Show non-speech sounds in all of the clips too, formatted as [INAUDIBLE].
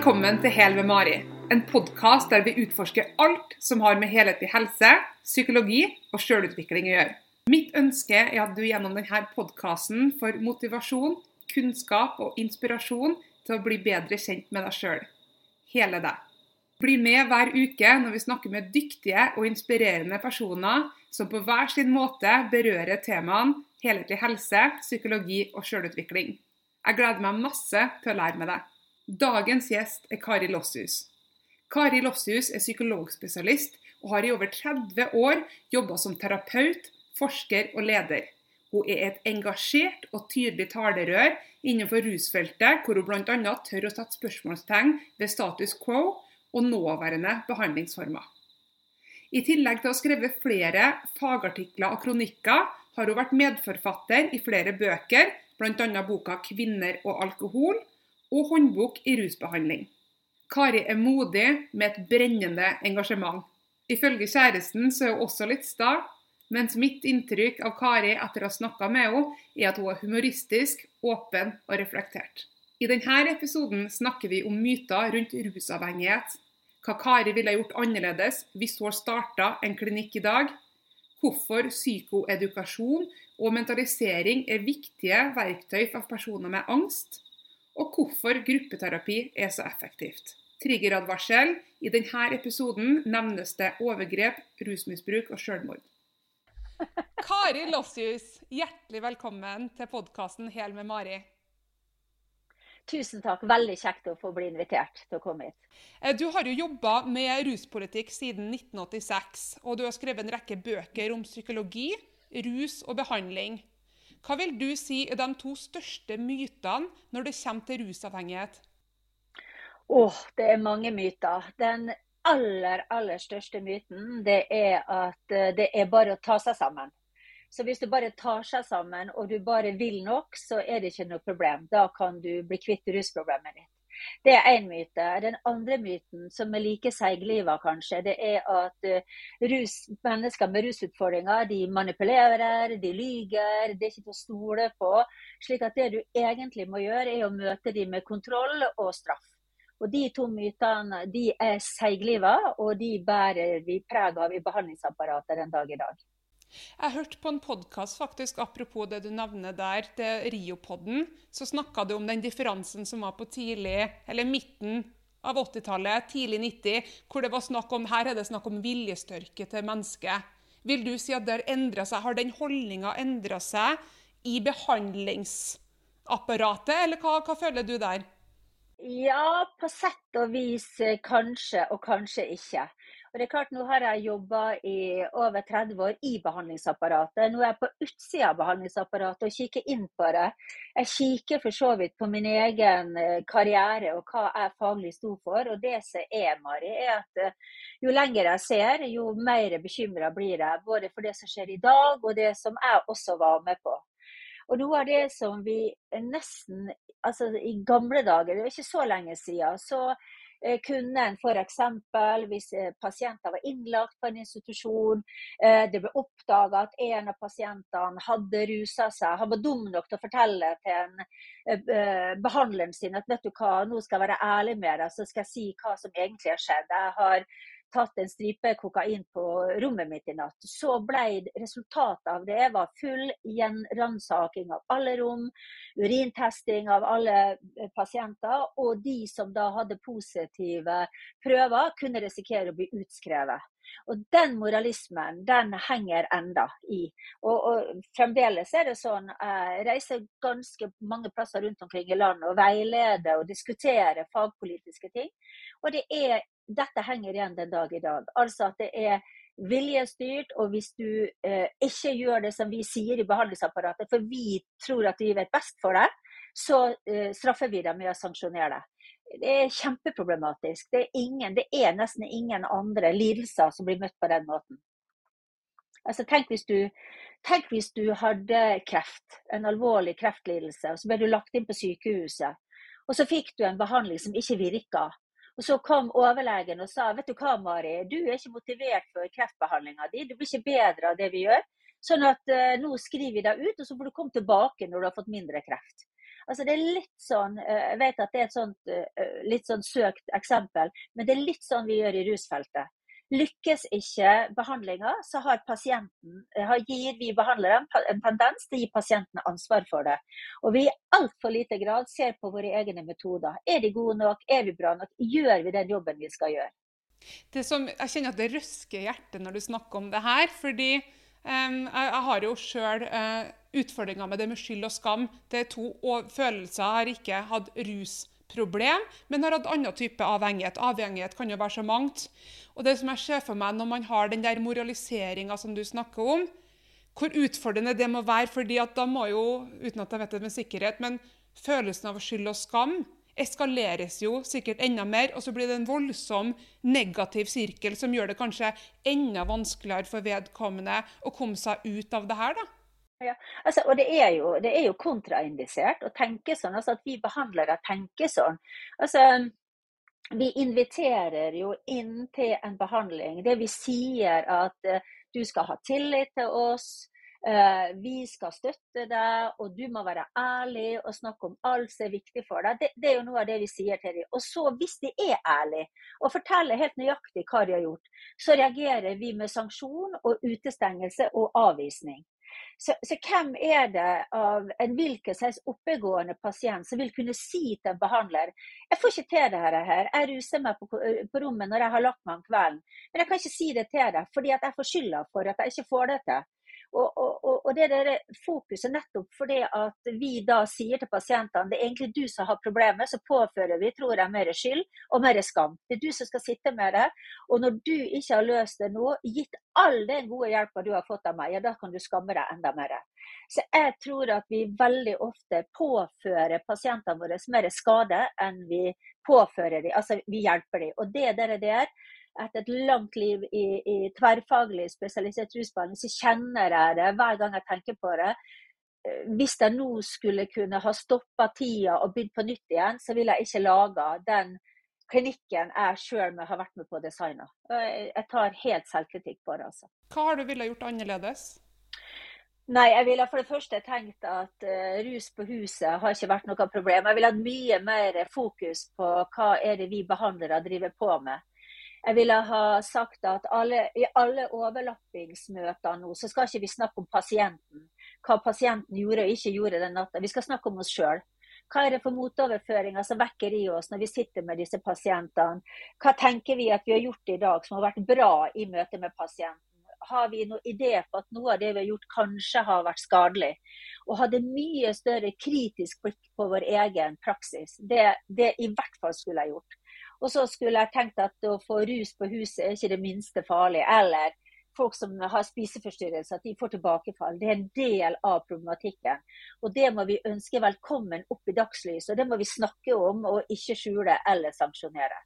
Velkommen til Hel med Mari, en podkast der vi utforsker alt som har med helhetlig helse, psykologi og sjølutvikling å gjøre. Mitt ønske er at du gjennom denne podkasten får motivasjon, kunnskap og inspirasjon til å bli bedre kjent med deg sjøl. Hele deg. Bli med hver uke når vi snakker med dyktige og inspirerende personer som på hver sin måte berører temaene helhetlig helse, psykologi og sjølutvikling. Jeg gleder meg masse til å lære med deg. Dagens gjest er Kari Lossius. Kari Lossius er psykologspesialist og har i over 30 år jobba som terapeut, forsker og leder. Hun er et engasjert og tydelig talerør innenfor rusfeltet, hvor hun bl.a. tør å sette spørsmålstegn ved status quo og nåværende behandlingsformer. I tillegg til å ha skrevet flere fagartikler og kronikker, har hun vært medforfatter i flere bøker, bl.a. boka 'Kvinner og alkohol' og håndbok i rusbehandling. Kari er modig med et brennende engasjement. Ifølge kjæresten så er hun også litt sta, mens mitt inntrykk av Kari etter å ha snakka med henne, er at hun er humoristisk, åpen og reflektert. I denne episoden snakker vi om myter rundt rusavhengighet, hva Kari ville gjort annerledes hvis hun starta en klinikk i dag, hvorfor psykoedukasjon og mentalisering er viktige verktøy for personer med angst, og hvorfor gruppeterapi er så effektivt. Triggeradvarsel. I denne episoden nevnes det overgrep, rusmisbruk og selvmord. Kari Lossius, hjertelig velkommen til podkasten Hel med Mari. Tusen takk. Veldig kjekt å få bli invitert til å komme hit. Eh, du har jo jobba med ruspolitikk siden 1986, og du har skrevet en rekke bøker om psykologi, rus og behandling. Hva vil du si er de to største mytene når det kommer til rusavhengighet? Åh, det er mange myter. Den aller, aller største myten det er at eh, det er bare å ta seg sammen. Så hvis du bare tar seg sammen og du bare vil nok, så er det ikke noe problem. Da kan du bli kvitt rusproblemet ditt. Det er én myte. Den andre myten, som er like seigliva kanskje, det er at uh, rus, mennesker med rusutfordringer de manipulerer, de lyger, det er ikke til å stole på. slik at det du egentlig må gjøre, er å møte dem med kontroll og straff. Og De to mytene de er seigliva, og de bærer vi preg av i behandlingsapparatet den dag i dag. Jeg hørte på en podkast apropos det du nevner der, til Riopodden. Så snakka du om den differansen som var på tidlig, eller midten av 80-tallet, tidlig 90, hvor det var snakk om, her er det snakk om viljestørke til mennesket. Vil du si at det har endra seg? Har den holdninga endra seg i behandlingsapparatet, eller hva, hva føler du der? Ja, på sett og vis eh, kanskje, og kanskje ikke. Og det er klart, Nå har jeg jobba i over 30 år i behandlingsapparatet. Nå er jeg på utsida av behandlingsapparatet og kikker inn på det. Jeg kikker for så vidt på min egen eh, karriere og hva jeg faglig sto for. Og det som er, Mari, er at eh, jo lenger jeg ser, jo mer bekymra blir jeg. Både for det som skjer i dag, og det som jeg også var med på. Og noe av det som vi nesten Altså, i gamle dager, det er ikke så lenge siden, så Eh, kunne en f.eks. hvis eh, pasienter var innlagt på en institusjon, eh, det ble oppdaga at en av pasientene hadde rusa seg, han var dum nok til å fortelle til en behandleren sin at vet du hva, nå skal jeg være ærlig med deg, så skal jeg si hva som egentlig har skjedd. Jeg har tatt en stripe kokain på rommet mitt i natt, så ble resultatet av det var full gjenransaking av alle rom, urintesting av alle eh, pasienter, og de som da hadde positive prøver, kunne risikere å bli utskrevet. Og Den moralismen den henger enda i. Og, og Fremdeles er det sånn jeg reiser ganske mange plasser rundt omkring i landet og veileder og diskuterer fagpolitiske ting. Og det er dette henger igjen den dag i dag. Altså at det er viljestyrt, og hvis du eh, ikke gjør det som vi sier i behandlingsapparatet, for vi tror at vi vet best for deg, så eh, straffer vi deg med å sanksjonere deg. Det er kjempeproblematisk. Det er, ingen, det er nesten ingen andre lidelser som blir møtt på den måten. Altså, tenk, hvis du, tenk hvis du hadde kreft, en alvorlig kreftlidelse, og så ble du lagt inn på sykehuset. Og så fikk du en behandling som ikke virka. Og Så kom overlegen og sa vet du hva, Mari, du er ikke motivert for kreftbehandlinga di. Du blir ikke bedre av det vi gjør. Sånn at uh, nå skriver vi deg ut, og så får du komme tilbake når du har fått mindre kreft. Altså det er litt sånn, Jeg vet at det er et sånt, litt sånn søkt eksempel, men det er litt sånn vi gjør i rusfeltet. Lykkes ikke behandlinga, så har pasienten, gir vi behandlere en tendens til å gi pasienten ansvar for det. Og vi i altfor lite grad ser på våre egne metoder. Er de gode nok? Er vi bra nok? Gjør vi den jobben vi skal gjøre? Som, jeg kjenner at det røsker hjertet når du snakker om det her. fordi um, jeg, jeg, har jo sjøl uh, eh, utfordringer med det med skyld og skam. Det er to følelser. Jeg har ikke hatt rus problem, men har hatt annen type avhengighet. Avhengighet kan jo være så mangt. Og det som jeg ser for meg når man har den der moraliseringa som du snakker om, hvor utfordrende det må være, fordi at da må jo, uten at jeg vet det med sikkerhet, men følelsen av skyld og skam eskaleres jo sikkert enda mer, og så blir det en voldsom negativ sirkel som gjør det kanskje enda vanskeligere for vedkommende å komme seg ut av det her. da. Ja, altså, og det er, jo, det er jo kontraindisert å tenke sånn, altså at vi behandlere tenker sånn. Altså, vi inviterer jo inn til en behandling. Det vi sier at uh, du skal ha tillit til oss, uh, vi skal støtte deg, og du må være ærlig og snakke om alt som er viktig for deg. Det, det er jo noe av det vi sier til dem. Og så, hvis de er ærlige og forteller helt nøyaktig hva de har gjort, så reagerer vi med sanksjon og utestengelse og avvisning. Så, så, hvem er det av en hvilken helst oppegående pasient som vil kunne si til en behandler jeg får ikke til dette her, jeg ruser meg på, på, rommet når jeg har lagt meg om kvelden, men jeg kan ikke si det til deg fordi jeg får skylda for at jeg ikke får det til. Og, og, og, det der fokuset nettopp fordi at vi da sier til pasientene det er egentlig du som har problemet, så påfører vi tror jeg, mer skyld og mer skam. Det er du som skal sitte med det. Og når du ikke har løst det nå, gitt all den gode hjelpa du har fått av meg, ja da kan du skamme deg enda mer. Så jeg tror at vi veldig ofte påfører pasientene våre mer skade enn vi påfører dem. Altså vi hjelper dem. Og det der etter et langt liv i, i tverrfaglig spesialisert rusbehandling, så kjenner jeg det hver gang jeg tenker på det. Eh, hvis jeg nå skulle kunne ha stoppa tida og begynt på nytt igjen, så ville jeg ikke laga den klinikken jeg sjøl har vært med på å designe. Jeg tar helt selvkritikk på det. altså. Hva har du ville gjort annerledes? Nei, jeg ville for det første tenkt at uh, rus på huset har ikke vært noe problem. Jeg ville hatt mye mer fokus på hva er det vi behandlere driver på med. Jeg ville ha sagt at alle, i alle overlappingsmøter nå, så skal ikke vi snakke om pasienten. Hva pasienten gjorde og ikke gjorde den natta. Vi skal snakke om oss sjøl. Hva er det for motoverføringer som vekker i oss når vi sitter med disse pasientene? Hva tenker vi at vi har gjort i dag som har vært bra i møte med pasienten? Har vi noen idé på at noe av det vi har gjort kanskje har vært skadelig? Og hadde mye større kritisk blikk på vår egen praksis. Det, det i hvert fall skulle jeg gjort. Og så skulle jeg tenkt at å få rus på huset er ikke det minste farlig. Eller folk som har spiseforstyrrelser, at de får tilbakefall. Det er en del av problematikken. Og det må vi ønske velkommen opp i dagslyset. Og det må vi snakke om og ikke skjule eller sanksjonere.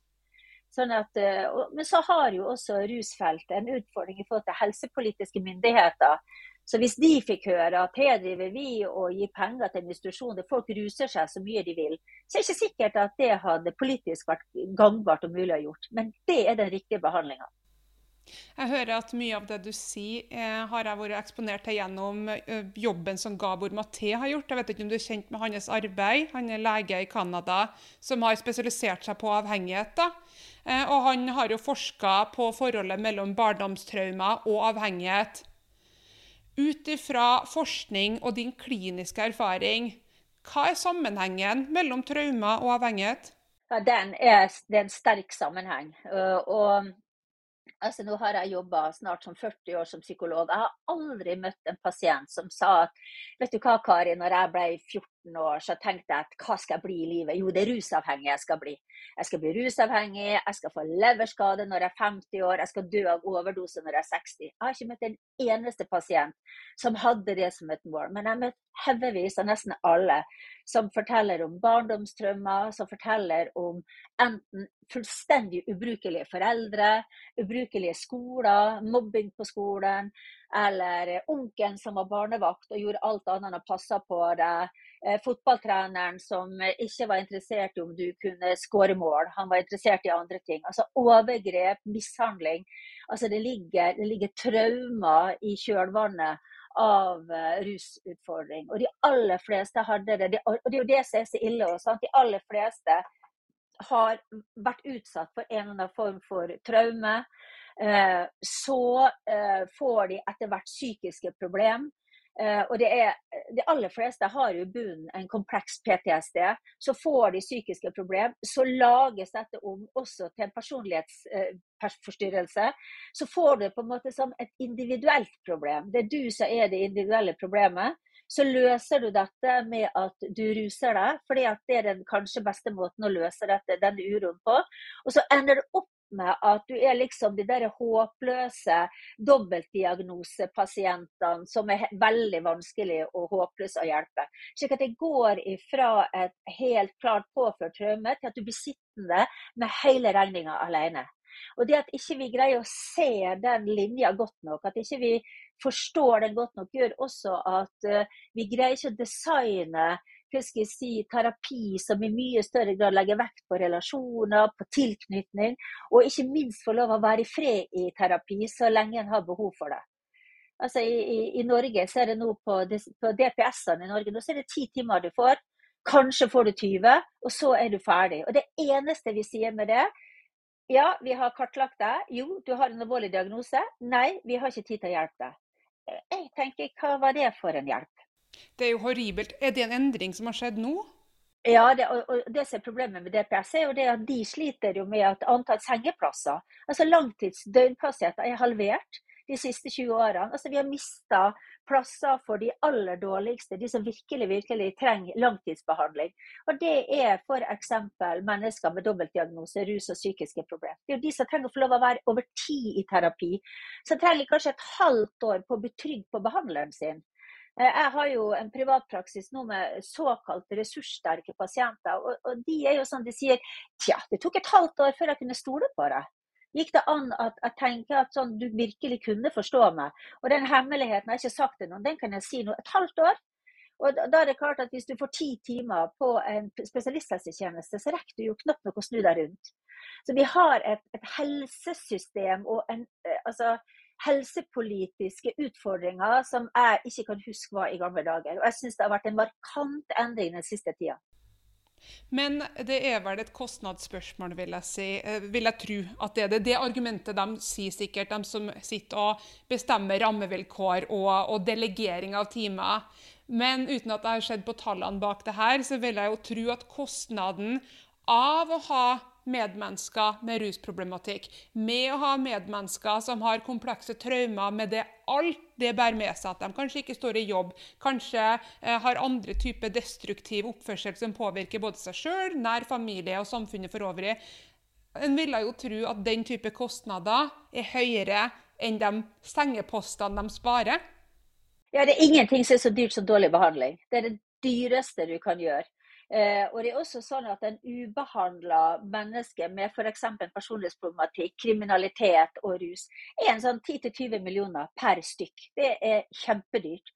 Sånn at, eh, men så har jo også rusfeltet en utfordring i forhold til helsepolitiske myndigheter så hvis de fikk høre at her driver vi og gir penger til en institusjon der folk ruser seg så mye de vil, så er det ikke sikkert at det hadde politisk vært gangbart og mulig å gjort. Men det er den riktige behandlinga. Jeg hører at mye av det du sier, eh, har jeg vært eksponert til gjennom eh, jobben som Gabor Maté har gjort. Jeg vet ikke om du er kjent med hans arbeid. Han er lege i Canada som har spesialisert seg på avhengigheter. Eh, og han har jo forska på forholdet mellom barndomstraumer og avhengighet. Ut ifra forskning og din kliniske erfaring, hva er sammenhengen mellom traumer og avhengighet? Ja, den er, det er en sterk sammenheng. Og, altså, nå har jeg jobba snart som 40 år som psykolog. Jeg har aldri møtt en pasient som sa at vet du hva, Kari, når jeg ble 14 år, så tenkte jeg at hva skal jeg bli i livet? Jo, det er rusavhengig jeg skal bli. Jeg skal bli rusavhengig, jeg skal få leverskade når jeg er 50 år, jeg skal dø av overdose når jeg er 60. Jeg har ikke møtt en eneste pasient som hadde det som et mål. Men jeg har møtt haugevis av nesten alle som forteller om barndomstraumer, som forteller om enten fullstendig ubrukelige foreldre, ubrukelige skoler, mobbing på skolen, eller onkelen som var barnevakt og gjorde alt annet enn å passe på Eh, fotballtreneren som ikke var interessert i om du kunne skåre mål, han var interessert i andre ting. Altså overgrep, mishandling. Altså det ligger, det ligger traumer i kjølvannet av uh, rusutfordring. Og de aller fleste hadde det. Og det er jo det som er så ille. Også, de aller fleste har vært utsatt for en eller annen form for traume. Så får de etter hvert psykiske problemer. Uh, og det er, De aller fleste har jo bunnen en kompleks PTSD. Så får de psykiske problemer. Så lages dette om også til en personlighetsforstyrrelse. Uh, så får du på en måte som et individuelt problem. Det er du som er det individuelle problemet. Så løser du dette med at du ruser deg, fordi det er den kanskje beste måten å løse dette, denne uroen på. Og så ender det opp med at du er liksom de der håpløse dobbeltdiagnosepasientene som er veldig vanskelig og håpløse å hjelpe. Slik at det går ifra et helt klart påført traume til at du blir sittende med hele regninga alene. Og det at ikke vi greier å se den linja godt nok, at ikke vi forstår den godt nok, gjør også at uh, vi greier ikke å designe terapi som i mye større grad legger vekt på relasjoner, på tilknytning, og ikke minst få lov å være i fred i terapi så lenge en har behov for det. Altså i, i, i Norge så er det nå på, på DPS-ene i Norge nå så er det ti timer du får. Kanskje får du 20, og så er du ferdig. Og det eneste vi sier med det, ja, vi har kartlagt deg. Jo, du har en alvorlig diagnose. Nei, vi har ikke tid til å hjelpe deg. Jeg tenker, hva var det for en hjelp? Det er jo horribelt. Er det en endring som har skjedd nå? Ja, det, og det som er problemet med DPS, er jo det at de sliter jo med at antall sengeplasser, altså langtids er halvert de siste 20 årene. Altså Vi har mista plasser for de aller dårligste, de som virkelig virkelig trenger langtidsbehandling. Og Det er f.eks. mennesker med dobbeltdiagnose, rus og psykiske problemer. Det er jo de som trenger å få lov å være over tid i terapi. Som trenger kanskje et halvt år på å bli trygg på behandleren sin. Eh, jeg har jo en privatpraksis nå med såkalt ressurssterke pasienter. Og, og, de er jo sånn de sier tja, det tok et halvt år før jeg kunne stole på deg. Gikk det an at jeg tenker at sånn, du virkelig kunne forstå meg? Og den hemmeligheten jeg har ikke sagt til noen, den kan jeg si nå. Et halvt år. Og da er det klart at Hvis du får ti timer på en spesialisthelsetjeneste, så rekker du jo knapt nok å snu deg rundt. Så vi har et, et helsesystem og en, eh, altså, helsepolitiske utfordringer som jeg ikke kan huske var i gamle dager. Og jeg syns det har vært en markant endring den siste tida. Men det er vel et kostnadsspørsmål, vil jeg si. Eh, vil jeg tro at det er det. Det argumentet de sier sikkert, de som sitter og bestemmer rammevilkår og, og delegering av timer. Men uten at jeg har sett på tallene bak det her, så vil jeg jo tro at kostnaden av å ha medmennesker med rusproblematikk, med å ha medmennesker som har komplekse traumer med det alt det bærer med seg, at de kanskje ikke står i jobb, kanskje eh, har andre typer destruktiv oppførsel som påvirker både seg sjøl, nær familie og samfunnet for øvrig. En ville jo tro at den type kostnader er høyere enn de sengepostene de sparer. Ja, Det er ingenting som er så dyrt som dårlig behandling. Det er det dyreste du kan gjøre. Eh, og det er også sånn at en ubehandla menneske med f.eks. personlighetsproblematikk, kriminalitet og rus, er en sånn 10-20 millioner per stykk. Det er kjempedyrt.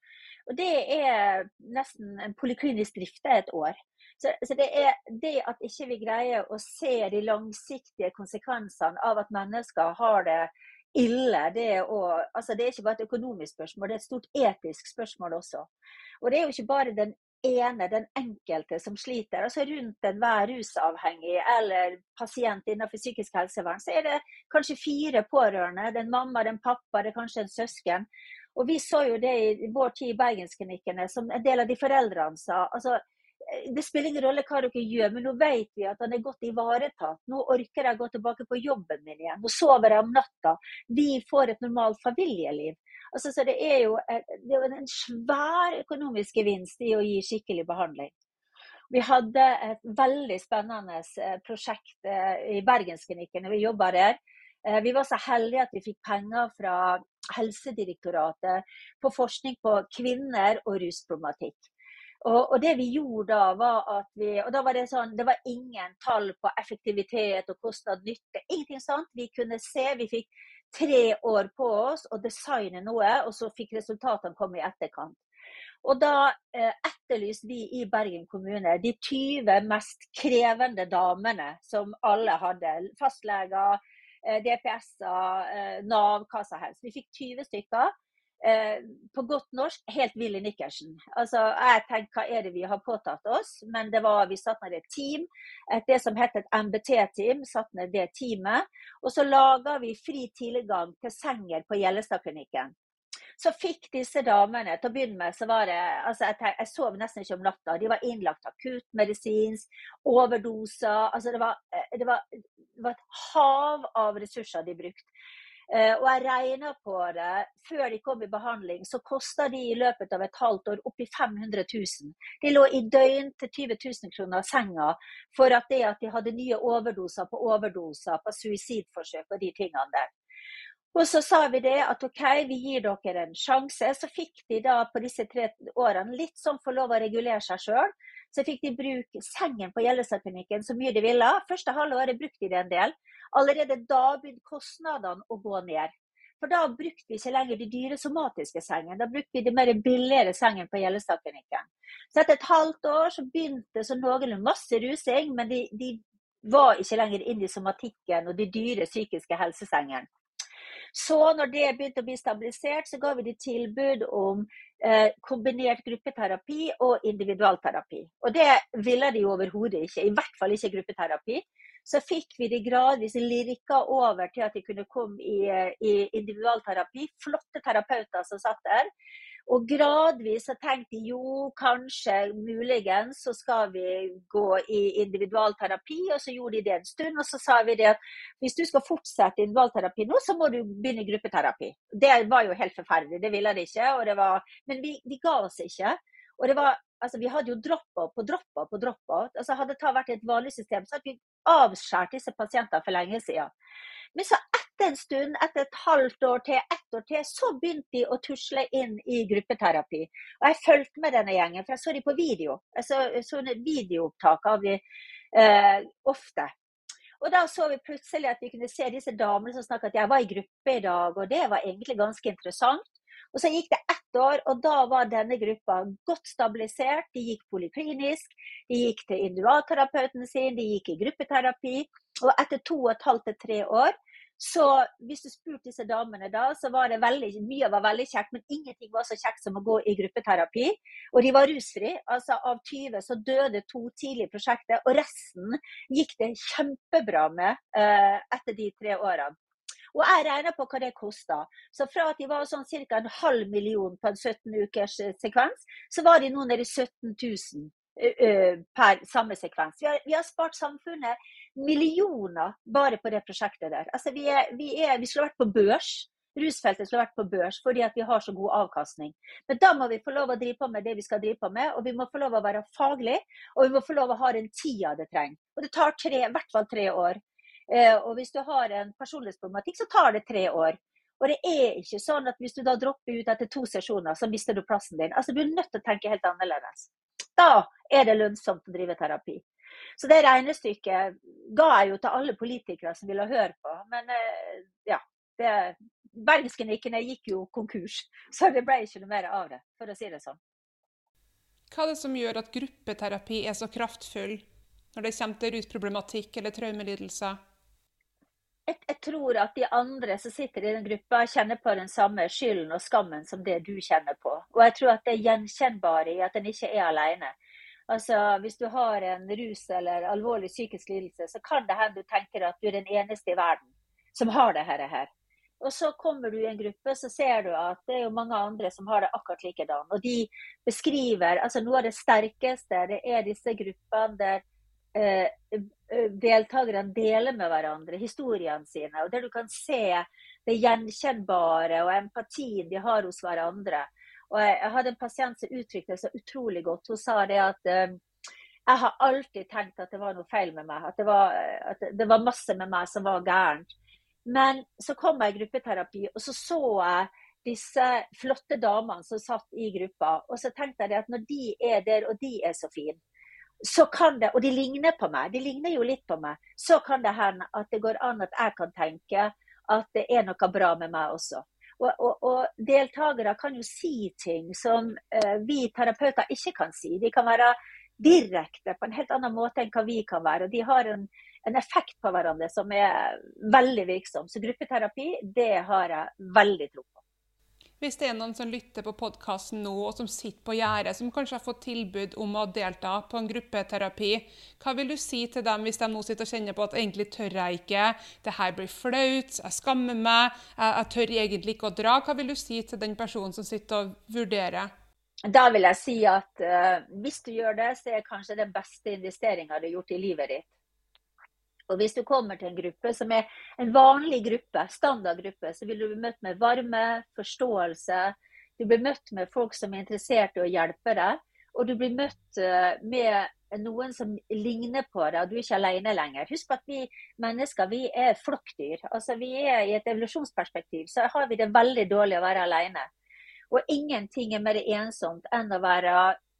Og det er nesten en poliklinisk drift et år. Så, så, det er det at ikke vi greier å se de langsiktige konsekvensene av at mennesker har det ille. Det er, også, altså det er ikke bare et økonomisk spørsmål, det er et stort etisk spørsmål også. Og det er jo ikke bare den ene, den enkelte som sliter. altså Rundt enhver rusavhengig eller pasient innenfor psykisk helsevern, så er det kanskje fire pårørende. Det er en mamma, det er en pappa, det er kanskje en søsken. Og Vi så jo det i vår tid i Bergensklinikkene, som en del av de foreldrene sa. altså det spiller ingen rolle hva dere gjør, men nå vet vi at han er godt ivaretatt. Nå orker jeg å gå tilbake på jobben min igjen. Nå sover jeg om natta. Vi får et normalt familieliv. Altså, så det er, jo, det er jo en svær økonomisk gevinst i å gi skikkelig behandling. Vi hadde et veldig spennende eh, prosjekt eh, i Bergensklinikken vi jobba der. Eh, vi var så heldige at vi fikk penger fra Helsedirektoratet på forskning på kvinner og rusproblematikk. Og, og, det vi gjorde da, var at vi Og da var det sånn Det var ingen tall på effektivitet og kostnad-nytte. Ingenting sånt. Vi kunne se. Vi fikk tre år på oss å designe noe, og så fikk resultatene komme i etterkant. Og da eh, etterlyste vi i Bergen kommune de 20 mest krevende damene som alle hadde. Fastleger, eh, DPS-er, eh, Nav, hva som helst. Vi fikk 20 stykker. Eh, på godt norsk helt Willy Nikkersen. Altså, jeg tenkte hva er det vi har påtatt oss? Men det var, vi satt ned et team, et, det som het et MBT-team. satt ned det teamet, Og så laga vi fri tilgang til senger på Gjellestadklinikken. Så fikk disse damene Til å begynne med så var det altså jeg, tenkte, jeg sov nesten ikke om natta. De var innlagt akuttmedisinsk, overdoser. Altså det var, eh, det, var, det var, et hav av ressurser de brukte. Eh, og jeg regna på det, før de kom i behandling, så kosta de i løpet av et halvt år oppi 500 000. De lå i døgn til 20 000 kroner senga for at det at de hadde nye overdoser på overdoser, på suicidforsøk og de tingene der. Og så sa vi det at OK, vi gir dere en sjanse. Så fikk de da på disse tre årene litt sånn få lov å regulere seg sjøl. Så fikk de bruke sengen på Gjellestadklinikken så mye de ville. Første halvåret brukte de det en del. Allerede da begynte kostnadene å gå ned. For da brukte vi ikke lenger de dyre somatiske sengene, da brukte vi de mer billigere sengene på Gjellestadklinikken. Så etter et halvt år så begynte så noenlunde masse rusing, men de, de var ikke lenger inne i somatikken og de dyre psykiske helsesengene. Så når det begynte å bli stabilisert, så ga vi de tilbud om eh, kombinert gruppeterapi og individualterapi. Og det ville de overhodet ikke, i hvert fall ikke gruppeterapi. Så fikk vi de gradvis lirka over til at de kunne komme i, i individualterapi. Flotte terapeuter som satt der. Og gradvis så tenkte jeg jo, kanskje, muligens, så skal vi gå i individualterapi. Og så gjorde de det en stund. Og så sa vi det at hvis du skal fortsette individualterapi nå, så må du begynne gruppeterapi. Det var jo helt forferdelig. Det ville de ikke. Var, men vi, de ga oss ikke. Og det var, altså Vi hadde jo drop-out på drop-out på drop-out. Altså hadde det vært et vanlig system, så hadde vi avskåret disse pasientene for lenge siden. Men så etter en stund, etter et halvt år til, ett år til, så begynte de å tusle inn i gruppeterapi. Og jeg fulgte med denne gjengen, for jeg så dem på video. Jeg så, så videoopptak av dem eh, ofte. Og da så vi plutselig at vi kunne se disse damene som snakket at jeg var i gruppe i dag, og det var egentlig ganske interessant. Og så gikk det ett år, og da var denne gruppa godt stabilisert. De gikk poliklinisk, de gikk til individualterapeuten sin, de gikk i gruppeterapi. Og etter to og et halvt til tre år så hvis du spurte disse damene da, så var det veldig, mye var veldig kjekt, men ingenting var så kjekt som å gå i gruppeterapi. Og de var rusfri. Altså av 20 så døde to tidlig i prosjektet, og resten gikk det kjempebra med eh, etter de tre årene. Og jeg regner på hva det kosta. Så fra at de var sånn ca. en halv million på en 17 ukers eh, sekvens, så var de nå nede i 17 000 per samme sekvens. Vi har, vi har, spart samfunnet millioner bare på det prosjektet der. Altså vi, er, vi, er, vi skulle vært på børs. Rusfeltet skulle vært på børs fordi vi har så god avkastning. Men da må vi få lov å drive på med det vi skal drive på med, og vi må få lov å være faglig, og vi må få lov å ha den tida det trenger. Og det tar tre, i hvert fall tre år. Eh, og hvis du har en personlighetsproblematikk, så tar det tre år. Og det er ikke sånn at hvis du da dropper ut etter to sesjoner, så mister du plassen din. Altså Du er nødt til å tenke helt annerledes. Da er det lønnsomt å drive terapi. Så det regnestykket ga jeg jo til alle politikere som ville høre på. Men eh, ja, det, Bergensklinikkene gikk jo konkurs, så det ble ikke noe mer av det, for å si det sånn. Hva er det som gjør at gruppeterapi er så kraftfull når det kommer til rusproblematikk eller traumelidelser? Jeg, jeg, tror at de andre som sitter i den gruppa, kjenner på den samme skylden og skammen som det du kjenner på. Og jeg tror at det er gjenkjennbare i at en ikke er alene. Altså, Hvis du har en rus eller alvorlig psykisk lidelse, så kan det hende du tenker at du er den eneste i verden som har det her. Og så kommer du i en gruppe, så ser du at det er jo mange andre som har det akkurat likedan. Og de beskriver altså Noe av det sterkeste det er disse gruppene der eh, deltakerne deler med hverandre historiene sine. Og der du kan se det gjenkjennbare og empatien de har hos hverandre. Og jeg, hadde en pasient som uttrykte det så utrolig godt. Hun sa det at uh, jeg har alltid tenkt at det var noe feil med meg. At det var, at det var masse med meg som var gærent. Men så kom jeg i gruppeterapi, og så så jeg disse flotte damene som satt i gruppa. Og så tenkte jeg at når de er der, og de er så fine, så kan det, og de ligner på meg, de ligner jo litt på meg, så kan det hende at det går an at jeg kan tenke at det er noe bra med meg også. Og, og, og deltakere kan jo si ting som uh, vi terapeuter ikke kan si. De kan være direkte på en helt annen måte enn hva vi kan være. og De har en, en effekt på hverandre som er veldig virksom. Så gruppeterapi, det har jeg veldig tro på. Hvis det er noen som lytter på podkasten nå, og som sitter på gjerdet, som kanskje har fått tilbud om å delta på en gruppeterapi, hva vil du si til dem hvis de nå sitter og kjenner på at egentlig tør jeg ikke, det her blir flaut, jeg skammer meg, jeg, jeg tør egentlig ikke å dra? Hva vil du si til den personen som sitter og vurderer? Da vil jeg si at uh, hvis du gjør det, så er kanskje den beste investeringa du har gjort i livet ditt. Og hvis du kommer til en gruppe som er en vanlig gruppe, standardgruppe, så vil du bli møtt med varme, forståelse. Du blir møtt med folk som er interessert i å hjelpe deg. Og du blir møtt eh, med noen som ligner på deg, og du er ikke alene lenger. Husk at vi mennesker vi er flokkdyr. Altså, vi er I et evolusjonsperspektiv så har vi det veldig dårlig å være alene. Og ingenting er mer ensomt enn å være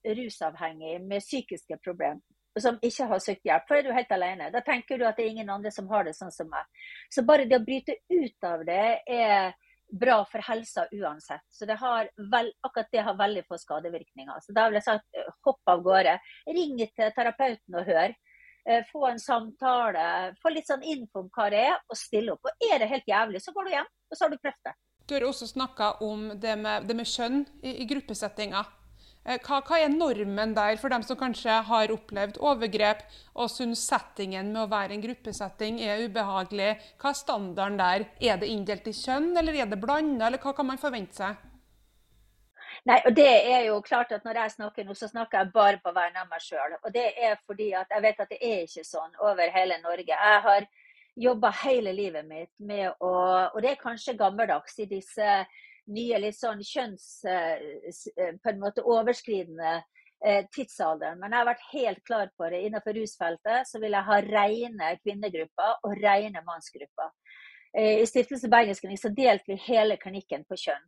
rusavhengig med psykiske problemer som ikke har søkt hjelp, for er du helt alene. Da tenker du at det er ingen andre som har det sånn som meg. Så bare det å bryte ut av det er bra for helsa uansett. Så det vel, akkurat det har veldig få skadevirkninger. Så da vil jeg sagt eh, hopp av gårde. Ring til terapeuten og hør. Eh, få en samtale, få litt sånn info om hva det er, og stille opp. Og er det helt jævlig, så går du hjem, og så har du prøvd det. Du har også snakka om det med, det med kjønn i, i gruppesettinger. Eh, hva, hva, er normen der for dem som kanskje har opplevd overgrep og syns settingen med å være en gruppesetting er ubehagelig? Hva er standarden der? Er det inndelt i kjønn, eller er det blanda, eller hva kan man forvente seg? Nei, og det er jo klart at Når jeg snakker nå, så snakker jeg bare på vegne av meg sjøl. Og det er fordi at jeg vet at det er ikke sånn over hele Norge. Jeg har jobba hele livet mitt med å Og det er kanskje gammeldags i disse nye litt sånn kjønns... Eh, eh, på en måte overskridende eh, tidsalderen. Men jeg har vært helt klar på det. Innenfor rusfeltet så vil jeg ha rene kvinnegrupper og rene mannsgrupper. I Stiftelsen Bergensklinikk så delte vi hele klinikken på kjønn.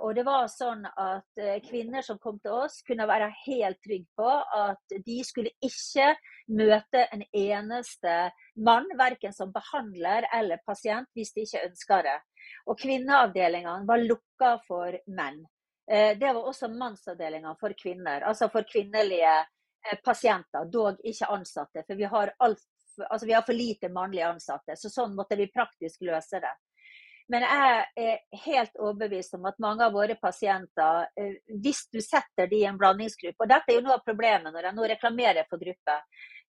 Og det var sånn at kvinner som kom til oss, kunne være helt trygge på at de skulle ikke møte en eneste mann, verken som behandler eller pasient, hvis de ikke ønska det. Og kvinneavdelingene var lukka for menn. Eh, det var også mannsavdelinger for kvinner, altså for kvinnelige eh, pasienter, dog ikke ansatte. For vi har, alt, altså vi har for lite mannlige ansatte, så sånn måtte vi praktisk løse det. Men jeg er helt overbevist om at mange av våre pasienter, eh, hvis du setter de i en blandingsgruppe Og dette er jo noe av problemet når jeg nå reklamerer for grupper.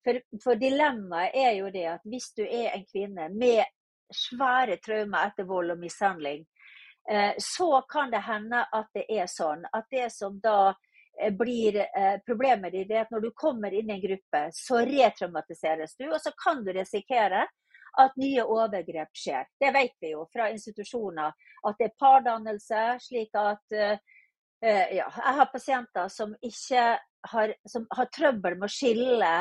For, for dilemmaet er jo det at hvis du er en kvinne med svære traumer etter vold og mishandling, eh, så kan det hende at det er sånn at det som da eh, blir eh, problemet ditt, er at når du kommer inn i en gruppe, så retraumatiseres du, og så kan du risikere at nye overgrep skjer. Det vet vi jo fra institusjoner, at det er pardannelse, slik at ja, jeg har pasienter som ikke har, som har trøbbel med å skille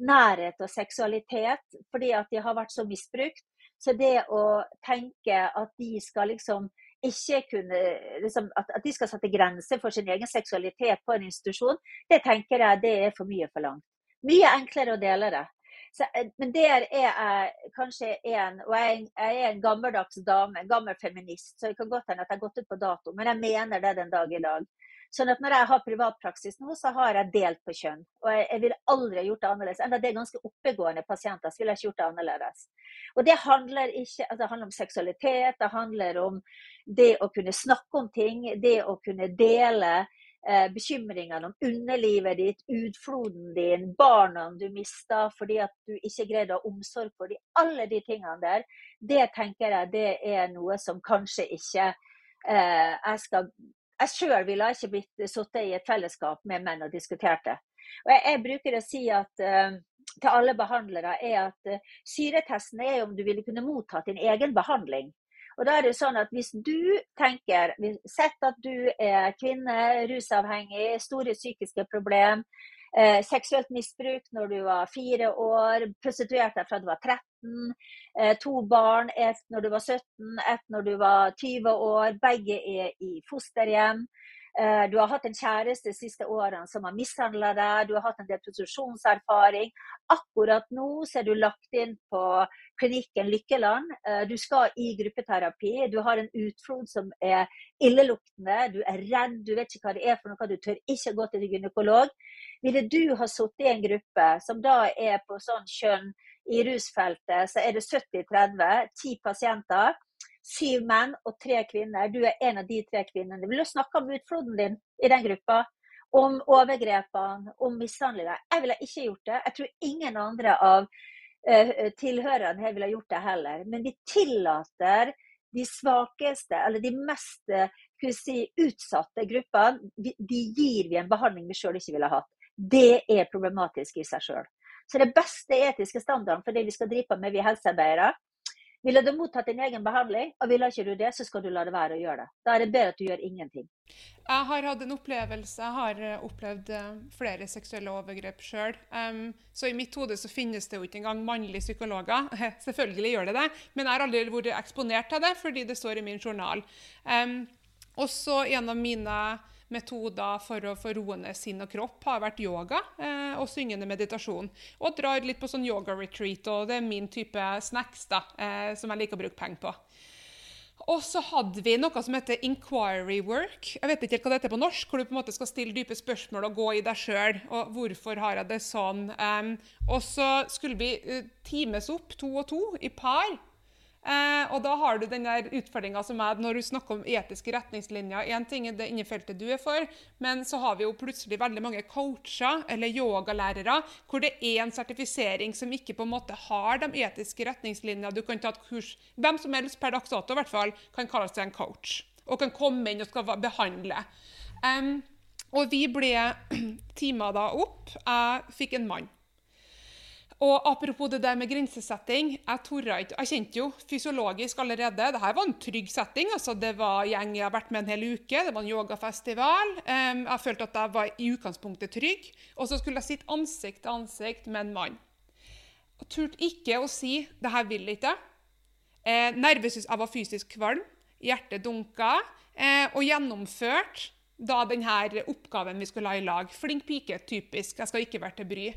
nærhet og seksualitet fordi at de har vært så misbrukt. Så det å tenke at de skal liksom ikke kunne liksom, at, de skal sette grenser for sin egen seksualitet på en institusjon, det tenker jeg det er for mye forlangt. Mye enklere å dele det. Så, eh, men der er jeg kanskje en Og jeg, jeg, er en gammeldags dame, en gammel feminist, så det kan godt hende at jeg har gått ut på dato, men jeg mener det den dag i dag. Sånn at når jeg har privatpraksis nå, så har jeg delt på kjønn. Og jeg, jeg ville aldri gjort det annerledes. Enda det er ganske oppegående pasienter, så ville jeg ikke gjort det annerledes. Og det handler, ikke, altså det handler om seksualitet, det handler om det å kunne snakke om ting, det å kunne dele eh, bekymringene om underlivet ditt, utfloden din, barna du mista fordi at du ikke greide å ha omsorg for dem. Alle de tingene der, det tenker jeg det er noe som kanskje ikke eh, jeg skal jeg sjøl ville ikke blitt sittet i et fellesskap med menn og diskutert det. Og jeg, jeg bruker å si at uh, til alle behandlere er at uh, syretesten er om du ville kunne mottatt din egen behandling. Og da er det sånn at Hvis du tenker, sett at du er kvinne, rusavhengig, store psykiske problemer, Eh, seksuelt misbruk når du var fire år, prostituert deg fra du var 13, eh, to barn, ett når du var 17, ett når du var 20 år. Begge er i fosterhjem. Eh, du har hatt en kjæreste de siste årene som har mishandla deg, du har hatt en del prostitusjonserfaring. Akkurat nå så er du lagt inn på klinikken Lykkeland. Eh, du skal i gruppeterapi. Du har en utflod som er illeluktende. Du er redd, du vet ikke hva det er for noe. Du tør ikke gå til gynekolog. Ville du ha sittet i en gruppe som da er på sånn kjønn i rusfeltet, så er det 70-30, ti pasienter Syv menn og tre kvinner. Du er en av de tre kvinnene. Vil du snakke om utfloden din i den gruppa? Om overgrepene, om mishandlinga? Jeg ville ikke gjort det. Jeg tror ingen andre av uh, tilhørerne her ville gjort det heller. Men vi tillater de svakeste, eller de mest si, utsatte gruppene, de gir vi en behandling vi sjøl ikke ville hatt. Det er problematisk i seg sjøl. Så det beste etiske standarden for det vi skal drive med, vi helsearbeidere, ville du mottatt din egen behandling, og ville ikke du det, så skal du la det være å gjøre det. Da er det bedre at du gjør ingenting. Jeg har hatt en opplevelse, jeg har eh, opplevd eh, flere seksuelle overgrep sjøl. Um, så i mitt hode så finnes det jo ikke engang mannlige psykologer. [LAUGHS] Selvfølgelig gjør det det, men jeg har aldri vært eksponert til det fordi det står i min journal. Um, også en av mine metoder for å få roe ned sinn og kropp har vært yoga eh, og syngende meditasjon. Og drar litt på sånn yoga-retreat, og det er min type snacks da, eh, som jeg liker å bruke penger på. Og så hadde vi noe som heter inquiry work. Jeg vet ikke hva det heter på norsk, hvor du på en måte skal stille dype spørsmål og gå i deg sjøl. Og hvorfor har jeg det sånn? Um, og så skulle vi uh, times opp to og to i par. Eh, og da har du den der utfordringa som er når du snakker om etiske retningslinjer. Én ting er det innefeltet du er for, men så har vi jo plutselig veldig mange coacher eller yogalærere hvor det er en sertifisering som ikke på en måte har de etiske retningslinjene. Du kan ta et kurs Hvem som helst per dags dato i hvert fall kan kalle seg en coach og kan komme inn og skal behandle. Um, og vi ble [CLEARS THROAT] timer da opp. Jeg fikk en mann. Og apropos det der med grensesetting. Jeg, ikke, jeg kjente jo fysiologisk allerede Dette var en trygg setting. altså Det var gjeng jeg har vært med en hel uke. Det var en yogafestival. Um, jeg følte at jeg var i utgangspunktet trygg. Og så skulle jeg sitte ansikt til ansikt med en mann. Jeg turte ikke å si 'det her vil ikke'. Eh, nervøs, jeg var fysisk kvalm. Hjertet dunka. Eh, og gjennomførte da denne oppgaven vi skulle ha i lag. Flink pike, typisk. Jeg skal ikke være til bry.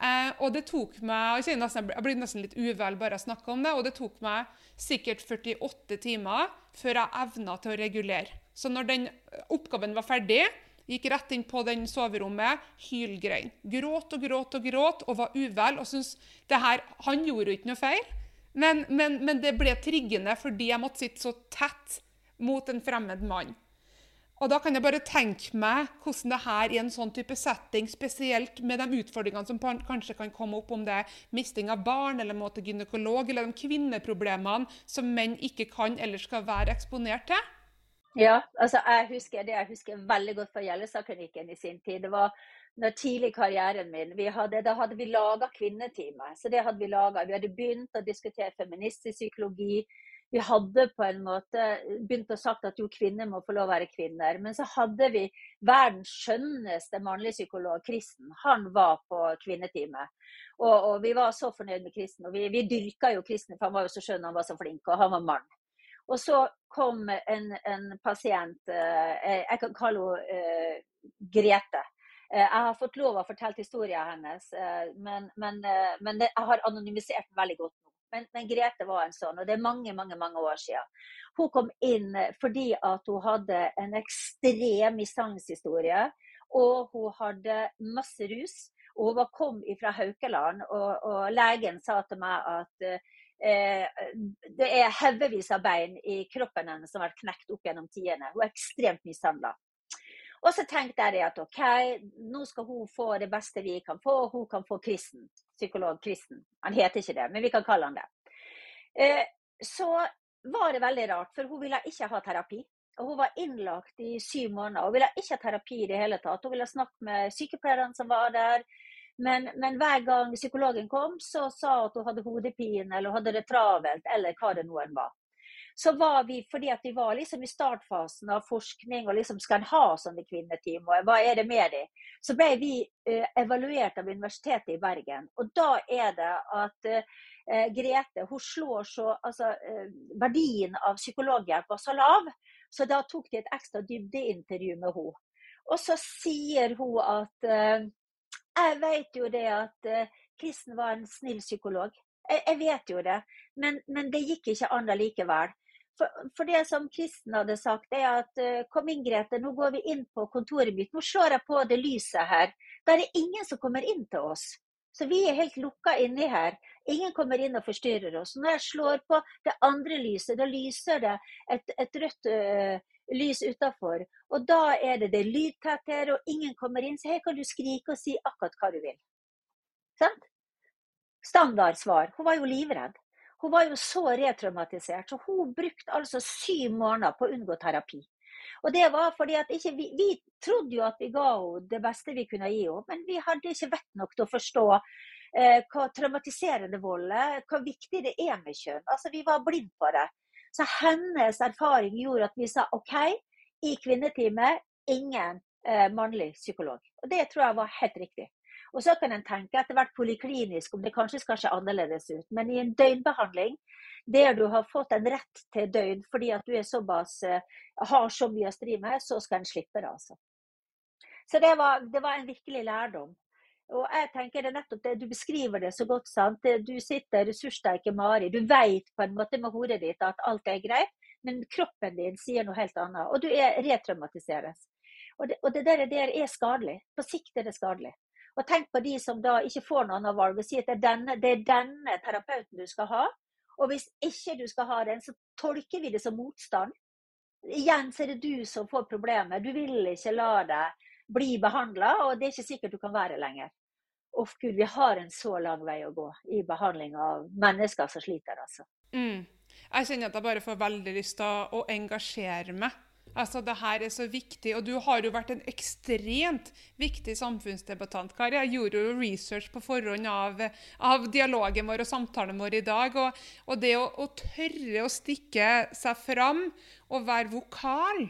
Eh, og det tok meg Jeg, nesten, jeg blir nesten litt uvel bare jeg snakker om det. Og det tok meg sikkert 48 timer før jeg evna til å regulere. Så når den oppgaven var ferdig, gikk rett inn på den soverommet, hylgrein. Gråt og gråt og gråt og var uvel. og synes det her, Han gjorde jo ikke noe feil, men, men, men det ble triggende fordi jeg måtte sitte så tett mot en fremmed mann. Og da kan jeg bare tenke meg hvordan det her i en sånn type setting, spesielt med de utfordringene som kanskje kan komme opp om det er misting av barn, eller må til gynekolog, eller de kvinneproblemene som menn ikke kan eller skal være eksponert til. Ja, altså jeg husker det jeg husker veldig godt fra Gjellestadklinikken i sin tid. Det var når tidlig karrieren min. Hadde, da hadde vi laga kvinnetime. Så det hadde vi laget. Vi hadde begynt å diskutere feministisk psykologi vi hadde på en måte begynt å sagt at jo, kvinner må få lov å være kvinner. Men så hadde vi verdens skjønneste mannlige psykolog, Kristen. Han var på kvinnetime. Og, og, vi var så fornøyd med Kristen. Og vi, vi dyrka jo Kristen, for han var jo så skjønn, han var så flink, og han var mann. Og så kom en, en pasient, eh, jeg kan kalle henne eh, Grete. Eh, jeg har fått lov å fortelle historien hennes, men, men, men jeg har anonymisert den veldig godt nå. Men, men, Grete var en sånn, og det er mange mange, mange år siden. Hun kom inn fordi at hun hadde en ekstrem mishandlingshistorie. Og hun hadde masse rus. Og hun kom fra Haukeland, og, og, legen sa til meg at eh, det er haugevis av bein i kroppen hennes som har vært knekt opp gjennom tidene. Hun er ekstremt mishandla. Og så tenkte jeg at OK, nå skal hun få det beste vi kan få. Hun kan få kristen. Psykolog kristen. Han heter ikke det, men vi kan kalle han det. Eh, så var det veldig rart, for hun ville ikke ha terapi. Og hun var innlagt i syv måneder og ville ikke ha terapi i det hele tatt. Hun ville snakke med sykepleierne som var der. Men, men, hver gang psykologen kom, så sa hun at hun hadde hodepine eller hadde det travelt, eller hva det nå enn var så var vi, fordi at vi var liksom i startfasen av forskning og liksom skal en ha sånne kvinneteam, og hva er det med dem, så ble vi uh, evaluert av Universitetet i Bergen. Og da er det at uh, Grete hun slår så altså, uh, Verdien av psykologhjelp var så lav, så da tok de et ekstra dybdeintervju med henne. Og så sier hun at Jeg vet jo det at Kristen var en snill psykolog. Jeg, jeg vet jo det, men, men, det gikk ikke an allikevel. For, for, det som Kristen hadde sagt, er at uh, kom inn, Grete, nå går vi inn på kontoret mitt. Nå slår jeg på det lyset her. Da er det ingen som kommer inn til oss. Så vi er helt lukka inni her. Ingen kommer inn og forstyrrer oss. Når jeg slår på det andre lyset, da lyser det et, et rødt uh, lys utafor. Og da er det det lydtett her, og ingen kommer inn. Så her kan du skrike og si akkurat hva du vil. Sant? Standardsvar. Hun var jo livredd. Hun var jo så retraumatisert, så hun brukte altså syv måneder på å unngå terapi. Og det var fordi at ikke vi, vi trodde jo at vi ga henne det beste vi kunne gi henne, men vi hadde ikke vett nok til å forstå eh, hva traumatiserende vold er, hva viktig det er med kjønn. Altså, vi var blind på det. Så hennes erfaring gjorde at vi sa OK, i kvinnetime ingen eh, mannlig psykolog. Og det tror jeg var helt riktig. Og så kan en tenke etter hvert poliklinisk om det kanskje skal se annerledes ut. Men i en døgnbehandling der du har fått en rett til døgn fordi at du såpass, uh, har så mye å stri med, så skal en slippe det. altså. Så det var, det var, en virkelig lærdom. Og jeg tenker det er nettopp det, Du beskriver det så godt. sant? Du sitter ressurssterke Mari. Du vet på en måte med hodet ditt at alt er greit, men kroppen din sier noe helt annet. Og du er retraumatiseres. Og det, og det der, der er skadelig. På sikt er det skadelig. Og tenk på de som da ikke får noe annet valg og sier at det er, denne, det er denne terapeuten du skal ha. Og hvis ikke du skal ha den, så tolker vi det som motstand. Igjen så er det du som får problemet. Du vil ikke la deg bli behandla, og det er ikke sikkert du kan være lenger. Uff, Gud, vi har en så lang vei å gå i behandling av mennesker som sliter, altså. Mm. Jeg kjenner at jeg bare får veldig lyst til å engasjere meg Altså, det her er så viktig, og du har jo vært en ekstremt viktig samfunnsdebattant, Kari. Jeg gjorde jo research på forhånd av, av dialogen vår og samtalen vår i dag. Og, og det å, å, tørre å stikke seg fram og være vokal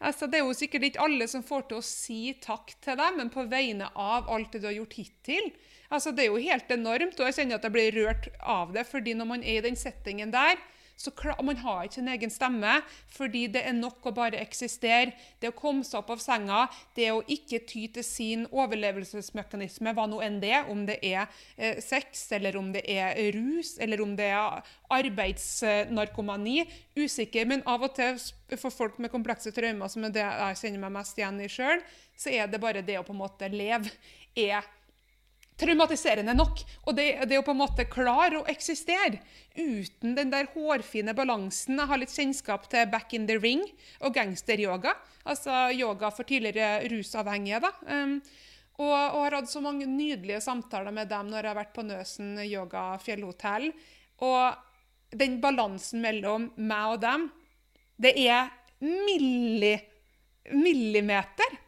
altså, Det er jo sikkert ikke alle som får til å si takk til deg, men på vegne av alt det du har gjort hittil. Altså, det er jo helt enormt, og jeg kjenner at jeg blir rørt av det. fordi når man er i den settingen der, så Man har ikke sin egen stemme, fordi det er nok å bare eksistere. Det å komme seg opp av senga, det å ikke ty til sin overlevelsesmekanisme, hva nå enn det om det er eh, sex, eller om det er rus, eller om det er arbeidsnarkomani. Usikker, men av og til for folk med komplekse traumer, som er det jeg kjenner meg mest igjen i sjøl, så er det bare det å på en måte leve er traumatiserende nok. Og det, det å på en måte klare å eksistere uten den der hårfine balansen Jeg har litt kjennskap til back in the ring og gangsteryoga. Altså yoga for tidligere rusavhengige. da. Um, og, og, har hatt så mange nydelige samtaler med dem når jeg har vært på Nøsen yoga fjellhotell. Og den balansen mellom meg og dem, det er milli, millimeter.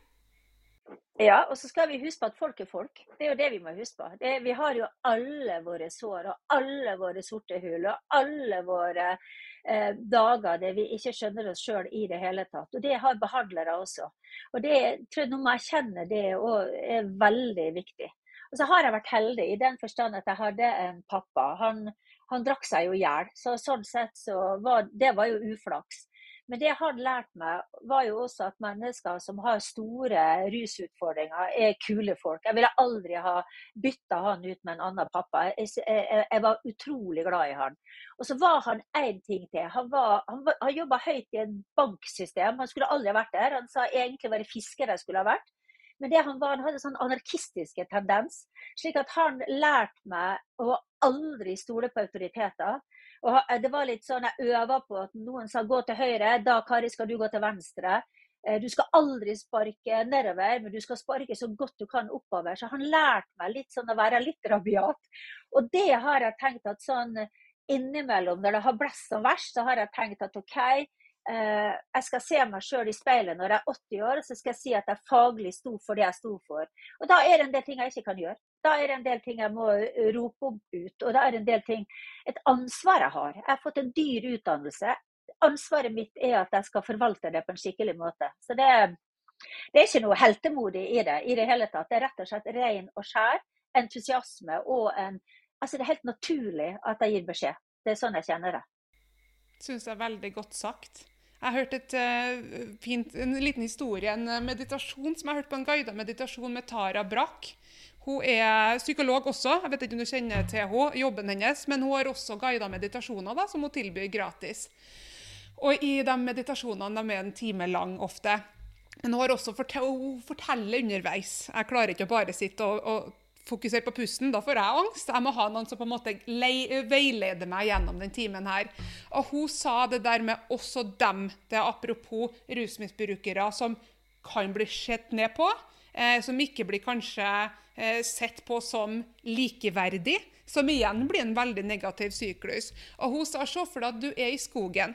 Ja, og så skal vi huske på at folk er folk. Det er jo det vi må huske på. Det, vi har jo alle våre sår og alle våre sorte hull og alle våre eh, dager der vi ikke skjønner oss sjøl i det hele tatt. Og det har behandlere også. Og det tror jeg nå må erkjenne det er veldig viktig. Og så har jeg vært heldig i den forstand at jeg hadde en pappa. Han, han drakk seg jo i hjel. Så sånn sett så var det var jo uflaks. Men det han lærte meg, var jo også at mennesker som har store rusutfordringer, er kule folk. Jeg ville aldri ha bytta han ut med en annen pappa. Jeg, jeg, jeg var utrolig glad i han. Og så var han én ting til. Han, var, han, han jobba høyt i et banksystem. Han skulle aldri vært der. Han sa egentlig var det fisker jeg skulle ha vært. Men det han var, han hadde sånn anarkistiske tendens. Slik at han lærte meg å aldri stole på autoriteter. Og eh, det var litt sånn Jeg øva på at noen sa gå til høyre, da Kari skal du gå til venstre. Eh, du skal aldri sparke nedover, men du skal sparke så godt du kan oppover. Så han lærte meg litt sånn å være litt rabiat. Og det har jeg tenkt at sånn innimellom, når det har blåst som verst, så har jeg tenkt at OK, eh, jeg skal se meg sjøl i speilet når jeg er 80 år, så skal jeg si at jeg faglig sto for det jeg sto for. Og da er det en del ting jeg ikke kan gjøre. Da er det en del ting jeg må eh, rope om ut. Og da er det en del ting Et ansvar jeg har. Jeg har fått en dyr utdannelse. Ansvaret mitt er at jeg skal forvalte det på en skikkelig måte. Så det, det er ikke noe heltemodig i det i det hele tatt. Det er rett og slett ren og skjær entusiasme og en Altså, det er helt naturlig at jeg gir beskjed. Det er sånn jeg kjenner det. Syns jeg er veldig godt sagt. Jeg har hørt et, uh, fint, en liten historie, en meditasjon som jeg har hørt på en guidet meditasjon med Tara Brakk. Hun er psykolog også. Jeg vet ikke om du kjenner til henne, jobben hennes, men hun har også guida meditasjoner da, som hun tilbyr gratis. Og i de meditasjonene de er en time lang ofte. Men hun, har også fortell, hun forteller underveis. Jeg klarer ikke å bare sitte og, og fokusere på pusten. Da får jeg angst. Jeg må ha noen som på en måte veileder meg gjennom den timen her. Og hun sa det der med også dem, det er apropos rusmisbrukere, som kan bli sett ned på. Eh, som ikke blir kanskje sett på som likeverdig. Som igjen blir en veldig negativ syklus. Og hun sa se for deg at du er i skogen,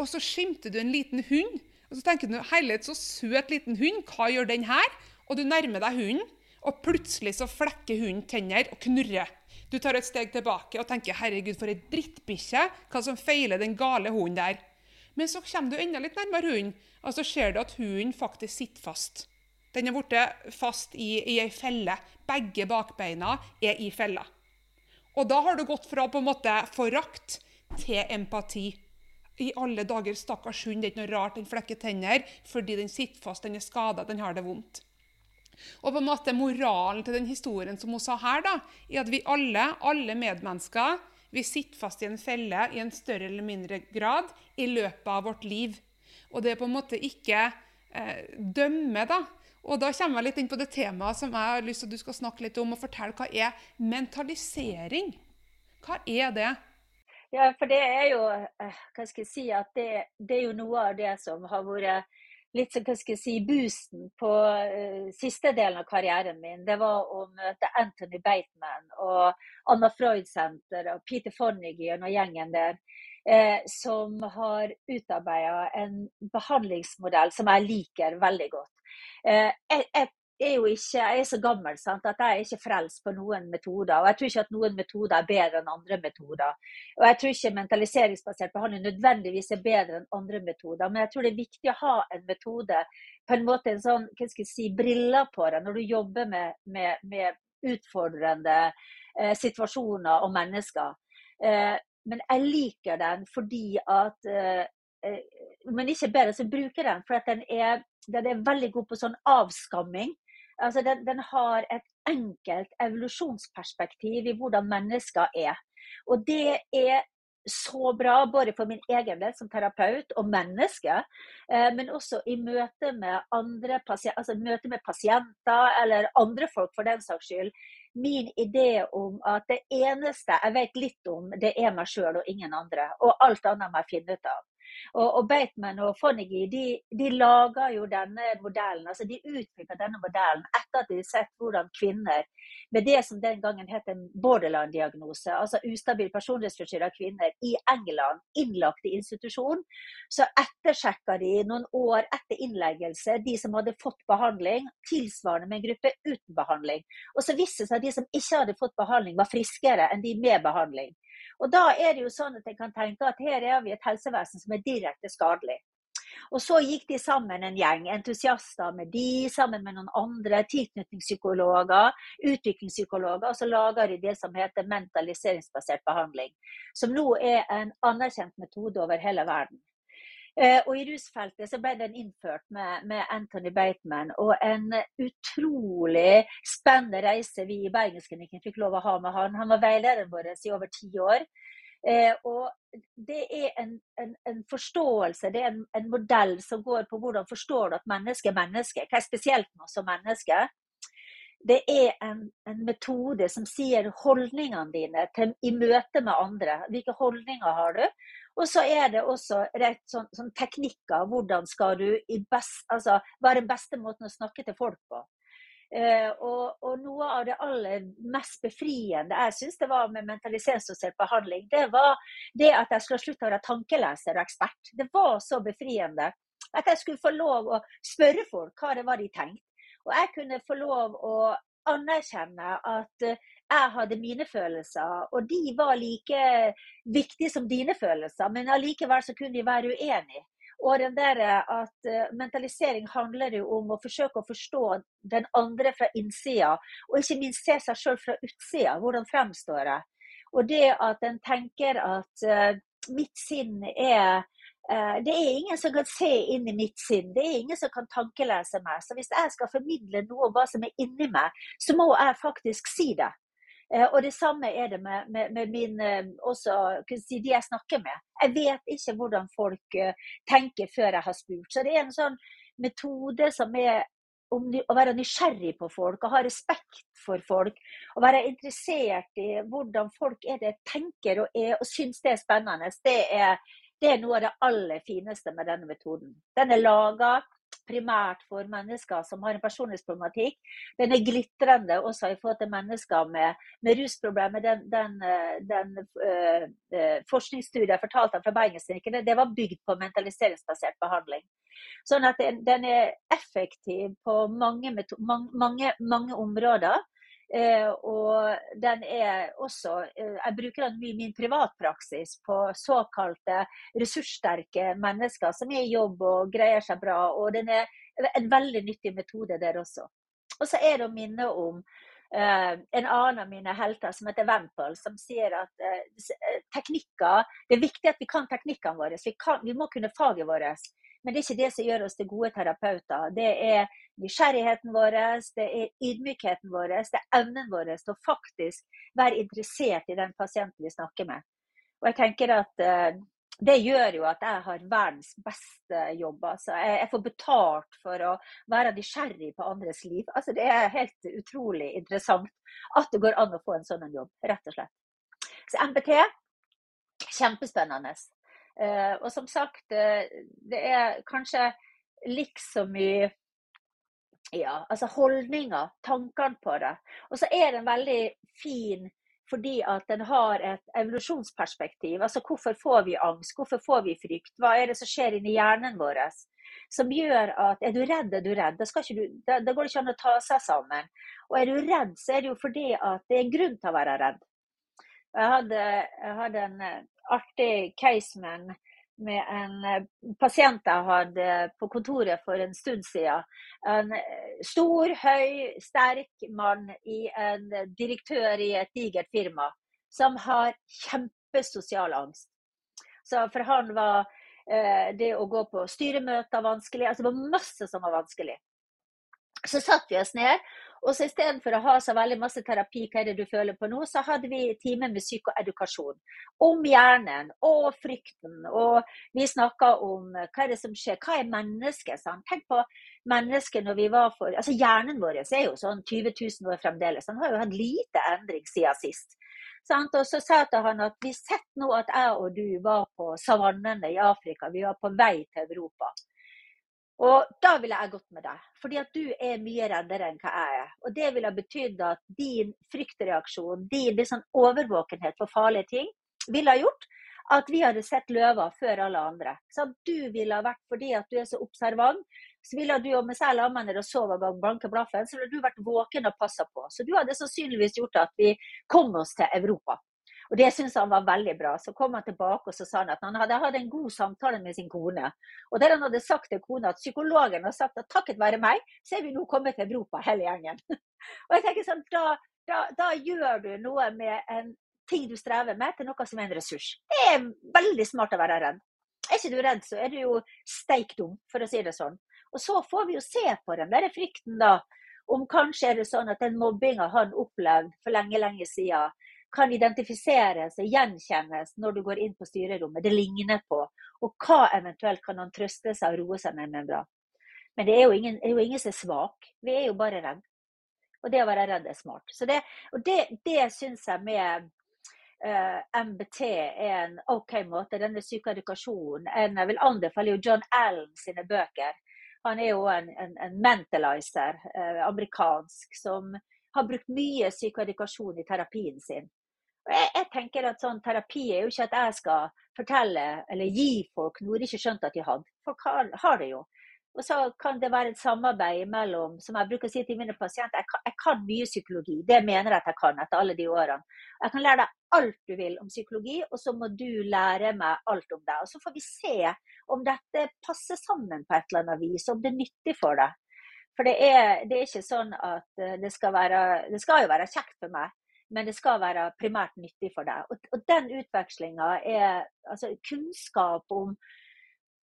og så skimter du en liten hund. Og så tenker du herlighet, så søt liten hund, hva gjør den her? Og du nærmer deg hunden. Og plutselig så flekker hunden tenner og knurrer. Du tar et steg tilbake og tenker 'herregud, for ei drittbikkje'. Hva som feiler den gale hunden der? Men så kommer du enda litt nærmere hunden, og så ser du at hunden faktisk sitter fast. Den er blitt fast i, i ei felle. Begge bakbeina er i fella. Og da har du gått fra på en måte forakt til empati. I alle dager, stakkars hund, det er ikke noe rart den flekker tenner fordi den sitter fast, den er skada, den har det vondt. Og på en måte Moralen til den historien som hun sa her, da, er at vi alle, alle medmennesker, vi sitter fast i en felle i en større eller mindre grad i løpet av vårt liv. Og det er på en måte ikke eh, dømme, da. Og da kommer jeg litt inn på det temaet som jeg har lyst til at du skal snakke litt om, og fortelle hva er mentalisering? Hva er det? Ja, for det er jo eh, Hva skal jeg si at det, det er jo noe av det som har vært litt hva skal jeg si, boosten på uh, siste delen av karrieren min, det var å møte Anthony Bateman og Anna Freud Center og Peter Fonnigan og gjengen der, Eh, som har utarbeida en behandlingsmodell som jeg liker veldig godt. Uh, jeg, jeg, jo ikke, jeg er så gammel sant, at jeg er ikke frelst på noen metoder. Og jeg tror ikke at noen metoder er bedre enn andre metoder. Og jeg tror ikke mentaliseringsbasert behandling nødvendigvis er bedre enn andre metoder. Men jeg tror det er viktig å ha en metode, på en måte en sånn hva skal jeg si, briller på deg når du jobber med, med, med utfordrende eh, situasjoner og mennesker. Eh, men jeg liker den fordi at eh, eh Men ikke bedre, så bruker den for at den er, den er veldig god på sånn avskamming. Altså den, den, har et enkelt evolusjonsperspektiv i hvordan mennesker er. Og det er så bra både for min egen del som terapeut og menneske, eh, men også i møte med andre altså møte med pasienter eller andre folk for den saks skyld. Min idé om at det eneste jeg vet litt om, det er meg sjøl og ingen andre. Og alt annet må jeg finne ut av. Og, og Bateman og Fonnigy de, de lager jo denne modellen, altså de utvikler denne modellen etter at de har sett hvordan kvinner med det som den gangen het en borderline-diagnose, altså ustabil personlighetsforstyrra kvinner i England, innlagt i institusjon, så ettersjekka de noen år etter innleggelse de som hadde fått behandling, tilsvarende med en gruppe uten behandling. Og så viste det seg at de som ikke hadde fått behandling, var friskere enn de med behandling. Og da er det jo sånn at jeg kan tenke at her er vi et helsevesen som er direkte skadelig. Og så gikk de sammen en gjeng entusiaster med de, sammen med noen andre tilknytningspsykologer, utviklingspsykologer, og så lager de det som heter mentaliseringsbasert behandling. Som nå er en anerkjent metode over hele verden. Eh, og i rusfeltet så ble den innført med, med, Anthony Bateman. Og en utrolig spennende reise vi i Bergensklinikken fikk lov å ha med han. Han var veilederen vår i over ti år. Eh, og det er en, en, en forståelse, det er en, en, modell som går på hvordan forstår du at mennesket er menneske. Hva er spesielt med oss som mennesker? Det er en, metode som sier holdningene dine til, i møte med andre. Hvilke holdninger har du? Og så er det også rett sånn, sånn teknikker. Hvordan skal du best, altså, være den beste måten å snakke til folk på. Uh, og, og, noe av det aller mest befriende jeg syns det var med mentaliseringsdosert behandling, det var det at jeg skulle slutte å være tankeleser og ekspert. Det var så befriende at jeg skulle få lov å spørre folk hva det var de tenkte. Og jeg kunne få lov å anerkjenne at jeg hadde mine følelser, og de var like viktige som dine følelser. Men allikevel så kunne de være uenige. Og den der at uh, Mentalisering handler jo om å forsøke å forstå den andre fra innsida, og ikke minst se seg sjøl fra utsida. Hvordan fremstår jeg? Og det at en tenker at uh, mitt sinn er Det er ingen som kan se inn i mitt sinn. Det er ingen som kan tankelese meg. Så hvis jeg skal formidle noe om hva som er inni meg, så må jeg faktisk si det. Eh, og det samme er det med, med, med min, eh, også, si, de jeg snakker med. Jeg vet ikke hvordan folk eh, tenker før jeg har spurt. Så det er en sånn metode som er å være nysgjerrig på folk og ha respekt for folk. Og være interessert i hvordan folk er det tenker og er, og syns det er spennende. Det er, det er noe av det aller fineste med denne metoden. Den er laga primært for mennesker som har en personlighetsproblematikk. Den er glitrende også i forhold til mennesker med, med rusproblemer. Den, den, eh, den øh, øh, forskningsstudien jeg fortalte fra Bergensklinikken, det var bygd på mentaliseringsbasert behandling. Sånn at den, den er effektiv på mange, mange, mange områder. Eh, og den er også eh, Jeg bruker den mye i min privatpraksis på såkalte ressurssterke mennesker som er i jobb og greier seg bra. Og den er en veldig nyttig metode der også. Og så er det å minne om uh, en annen av mine helter som heter Wempel, som sier at uh, teknikker Det er viktig at vi kan teknikkene våre. Vi, kan, vi må kunne faget vårt. Men det er ikke det som gjør oss til gode terapeuter. Det er nysgjerrigheten vår, det er ydmykheten vår, det er evnen vår til å faktisk være interessert i den pasienten vi snakker med. Og jeg tenker at uh, det gjør jo at jeg har verdens beste jobb. Altså, jeg, jeg, får betalt for å være nysgjerrig på andres liv. Altså, det er helt utrolig interessant at det går an å få en sånn jobb, rett og slett. Så MPT kjempespennende. Uh, og som sagt, uh, det er kanskje liksom i ja, altså holdninger, tankene på det. Og så er den veldig fin fordi at den har et evolusjonsperspektiv. Altså hvorfor får vi angst, hvorfor får vi frykt? Hva er det som skjer inni hjernen vår? Som gjør at er du redd, er du redd. Da, du, da, da går det ikke an å ta seg sammen. Og er du redd, så er det jo fordi at det er en grunn til å være redd. Jeg hadde, jeg hadde en eh, artig case med med en eh, pasient jeg hadde på kontoret for en stund siden. En eh, stor, høy, sterk mann i en direktør i et digert firma som har kjempesosial angst. Så for han var eh, det å gå på styremøter vanskelig. Altså det var masse som var vanskelig. Så satt vi oss ned, og så istedenfor å ha så veldig masse terapi, hva er det du føler på nå, så hadde vi time med psykoedukasjon. Om hjernen og frykten. Og vi snakka om hva er det som skjer, hva er mennesket? Sant? Tenk på mennesket når vi var for Altså hjernen vår er jo sånn 20 000 år fremdeles. Den har jo hatt lite endring siden sist. Sant? Og så sa til han at vi sett nå at jeg og du var på savannene i Afrika. Vi var på vei til Europa. Og da ville jeg gått med deg, fordi at du er mye reddere enn hva jeg er. Og det ville betydd at din fryktreaksjon, din liksom overvåkenhet for farlige ting, ville ha gjort at vi hadde sett løver før alle andre. Så du ville ha vært fordi at du er så observant, så ville du og meg selv lammene og sov og blanke blaffen, så ville du vært våken og passa på. Så du hadde sannsynligvis gjort at vi kom oss til Europa. Og Det syntes han var veldig bra. Så kom han tilbake og så sa han at han hadde hatt en god samtale med sin kone. Og der han hadde sagt til kona at psykologen har sagt at takket være meg, så er vi nå kommet til Europa, hele gjengen. [LAUGHS] og jeg tenker sånn, da, da, da gjør du noe med en ting du strever med, til noe som er en ressurs. Det er veldig smart å være redd. Er ikke du redd, så er du jo steik dum, for å si det sånn. Og så får vi jo se på den der frykten, da. Om kanskje er det sånn at den mobbinga han opplevd for lenge, lenge siden, kan identifiseres og gjenkjennes når du går inn på styrerommet. Det ligner på. Og hva eventuelt kan han trøste seg og roe seg med med da? Men det er, jo ingen, er jo ingen som er svak. Vi er jo bare redd. Og det å være redd er smart. Så det, og det, det syns jeg med uh, eh, MBT er en OK måte. Denne psykoedukasjonen. Jeg vil anbefale jo John Allen sine bøker. Han er jo en, en, en mentalizer, uh, amerikansk, som har brukt mye psykoedukasjon i terapien sin. Jeg, jeg, tenker at sånn terapi er jo ikke at jeg skal fortelle eller gi folk noe de ikke skjønte at de hadde. Folk har, har, det jo. Og så kan det være et samarbeid mellom, som jeg bruker å si til mine pasienter, jeg kan, jeg kan mye psykologi. Det mener jeg at jeg kan etter alle de årene. Jeg kan lære deg alt du vil om psykologi, og så må du lære meg alt om deg. Og så får vi se om dette passer sammen på et eller annet vis, om det er nyttig for deg. For det er, det er ikke sånn at eh, det skal være Det skal jo være kjekt for meg men det skal være primært nyttig for deg. Og, og den utvekslinga er altså kunnskap om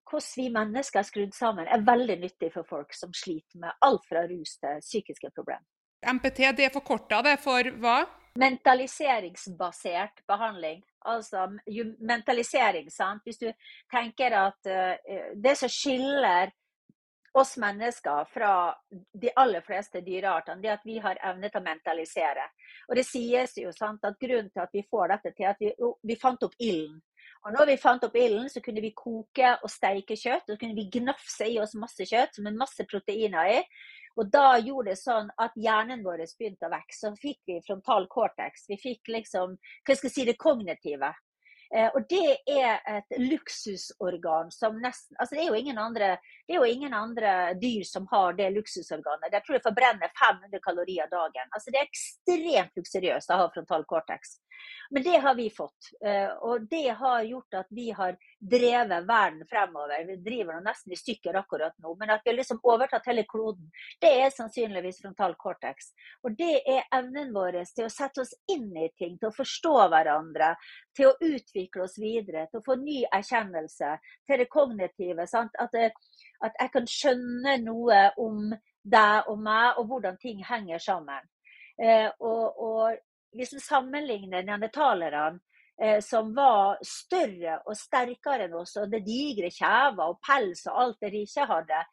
hvordan vi mennesker er skrudd sammen, er veldig nyttig for folk som sliter med alt fra rus til psykiske problemer. MPT det er forkorta det for hva? Mentaliseringsbasert behandling. Altså mentalisering, sant. Hvis du tenker at uh, det som skiller oss mennesker fra de aller fleste dyreartene, det at vi har evne til å mentalisere. Og det sies jo sant, at grunnen til at vi får dette til, at vi, vi fant opp ilden. Og når vi fant opp ilden, så kunne vi koke og steike kjøtt. Og så kunne vi gnafse i oss masse kjøtt med masse proteiner i. Og da gjorde det sånn at hjernen vår begynte å vokse. Så fikk vi frontal cortex. Vi fikk liksom, hva skal jeg si, det kognitive. Eh, og det er et luksusorgan som nesten altså det er, jo ingen andre, jo ingen andre dyr som har det luksusorganet. Jeg tror det forbrenner 500 kalorier dagen. Altså det er ekstremt luksuriøst å ha frontal cortex. Men det har vi fått. Eh, og det har gjort at vi har drevet verden fremover. Vi driver den nesten i stykker akkurat nå, men at vi har liksom overtatt hele kloden, det er sannsynligvis frontal cortex. Og det er evnen vår til å sette oss inn i ting, til å forstå hverandre, til å utvikle oss videre, til å få ny erkjennelse, til det kognitive. At, at, jeg kan skjønne noe om deg og meg, og hvordan ting henger sammen. Eh, og, og hvis en sammenligner neandertalerne, eh, som var større og sterkere enn oss, og det digre kjever og pels og alt det de ikke hadde,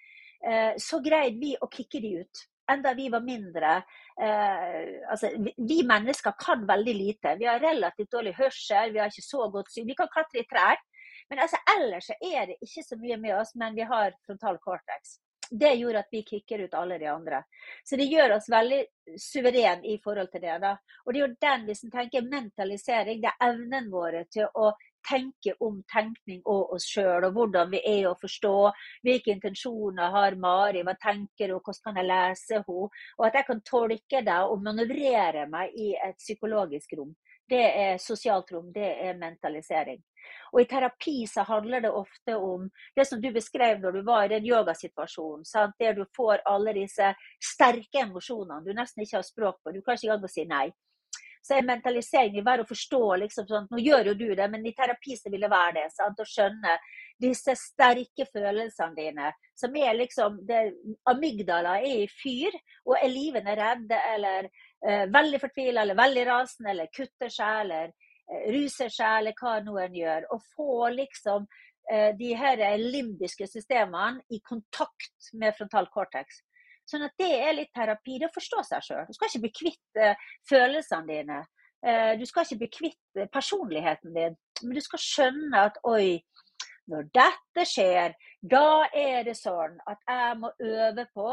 eh, så greide vi å kicke de ut. Enda vi var mindre. Eh, altså, vi mennesker kan veldig lite. Vi har relativt dårlig hørsel, vi har ikke så godt syn. Vi kan klatre i trær. Men altså, ellers er det ikke så mye med oss, men vi har frontal cortex det gjorde at vi kicker ut alle de andre. Så det gjør oss veldig suveren i forhold til det. da. Og det er jo den, hvis en tenker mentalisering, det er evnen vår til å tenke om tenkning og oss sjøl, og hvordan vi er å forstå. Hvilke intensjoner har Mari, hva tenker hun, hvordan kan jeg lese henne? Og at jeg kan tolke det og manøvrere meg i et psykologisk rom. Det er sosialt rom, det er mentalisering. Og I terapi så handler det ofte om det som du beskrev når du var i en yogasituasjon. Sant? Der du får alle disse sterke emosjonene du nesten ikke har språk på. Du kan ikke engang si nei. Så er mentalisering være å forstå liksom sånn, Nå gjør jo du det, men i terapi så vil det være det. Sant? Å skjønne disse sterke følelsene dine. Som er liksom det, Amygdala er i fyr, og er livene redde eller veldig fortvila eller veldig rasende eller kutter seg eller eh, ruser seg eller hva nå en gjør. Og få liksom eh, de her limbiske systemene i kontakt med frontal cortex. Sånn at det er litt terapi. Det å forstå seg sjøl. Du skal ikke bli kvitt eh, følelsene dine. Eh, du skal ikke bli kvitt personligheten din, men du skal skjønne at oi, når dette skjer, da er det sånn at jeg må øve på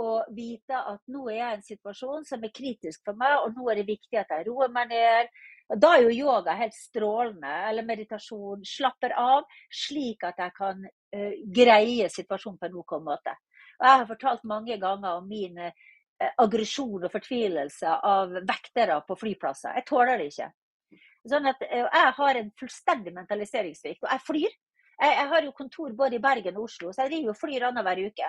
og vite at nå er jeg i en situasjon som er kritisk for meg, og nå er det viktig at jeg roer meg ned. Da er jo yoga helt strålende, eller meditasjon. Slapper av, slik at jeg kan uh, greie situasjonen på en OK måte. Og jeg har fortalt mange ganger om min uh, aggresjon og fortvilelse av vektere på flyplasser. Jeg tåler det ikke. Sånn at uh, Jeg har en fullstendig mentaliseringssvikt, og jeg flyr. Jeg, jeg, har jo kontor både i Bergen og Oslo, så jeg driver og flyr annenhver uke.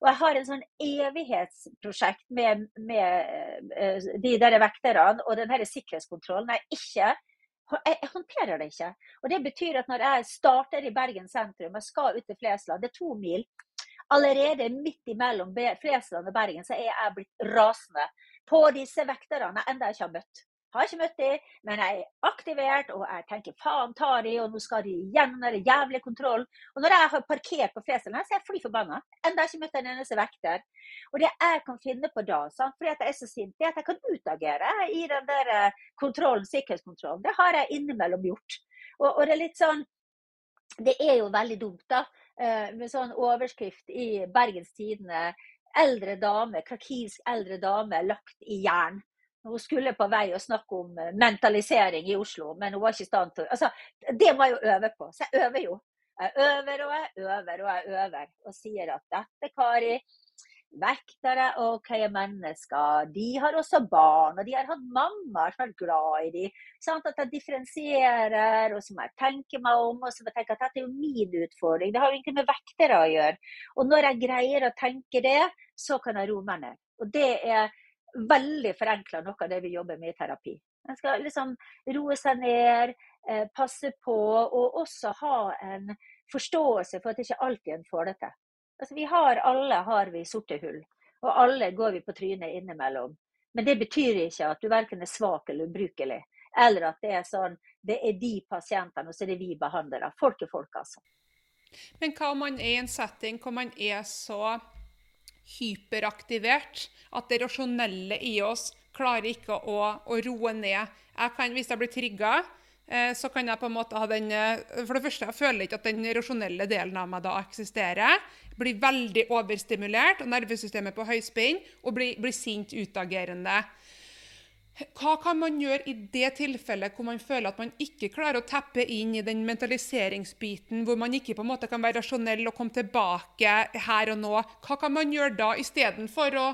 Og jeg har en sånn evighetsprosjekt med, med uh, de der vekterne og den sikkerhetskontrollen. Jeg ikke jeg, håndterer det ikke. Og Det betyr at når jeg starter i Bergen sentrum jeg skal ut til Flesland, det er to mil Allerede midt imellom Flesland og Bergen så er jeg blitt rasende på disse vekterne jeg ikke har møtt. Har ikke møtt dem, men jeg er aktivert og jeg tenker faen tar de, og nå skal de gjennom den jævlige kontrollen. Og når jeg har parkert på Flesland, så er jeg fly forbanna. Enda jeg ikke møtt en eneste vekter. Og det jeg kan finne på da, sant? fordi jeg er så sint, det er at jeg kan utagere i den der eh, kontrollen, sikkerhetskontrollen. Det har jeg innimellom gjort. Og, og det er litt sånn Det er jo veldig dumt, da, eh, med sånn overskrift i Bergens Tidende. Eldre dame, krakilsk eldre dame lagt i jern. Hun skulle på vei og snakke om eh, mentalisering i Oslo, men hun var ikke i stand til altså, Det må jeg jo øve på. Så jeg øver jo. Jeg øver og jeg øver og jeg øver. Og sier at dette, Kari, vektere og hva er mennesker. De har også barn, og de har hatt mammaer som er glad i dem. Sånn at jeg differensierer, og så må jeg tenke meg om. Og så må jeg tenke at dette er jo min utfordring. Det har jo ingenting med vektere å gjøre. Og når jeg greier å tenke det, så kan jeg roe meg ned. Og det er veldig forenkla noe av det vi jobber med i terapi. En skal liksom roe seg ned, eh, passe på, og også ha en forståelse for at ikke alltid en får det til. Altså, vi har, alle har vi sorte hull, og alle går vi på trynet innimellom. Men det betyr ikke at du verken er svak eller ubrukelig, eller at det er sånn det er de pasientene, og så er det vi behandlere. Folk er folk, altså. Men hva om man er i en setting hvor man er så hyperaktivert at det rasjonelle i oss klarer ikke å, å roe ned? Jeg kan, hvis jeg blir trigga, eh, så kan jeg på en måte ha den eh, For det første, jeg føler ikke at den rasjonelle delen av meg da eksisterer. Blir veldig overstimulert, og nervesystemet på høyspinn, og blir, blir sint, utagerende. Hva kan man gjøre i det tilfellet hvor man føler at man ikke klarer å teppe inn i den mentaliseringsbiten, hvor man ikke på en måte kan være rasjonell og komme tilbake her og nå? Hva kan man gjøre da, istedenfor å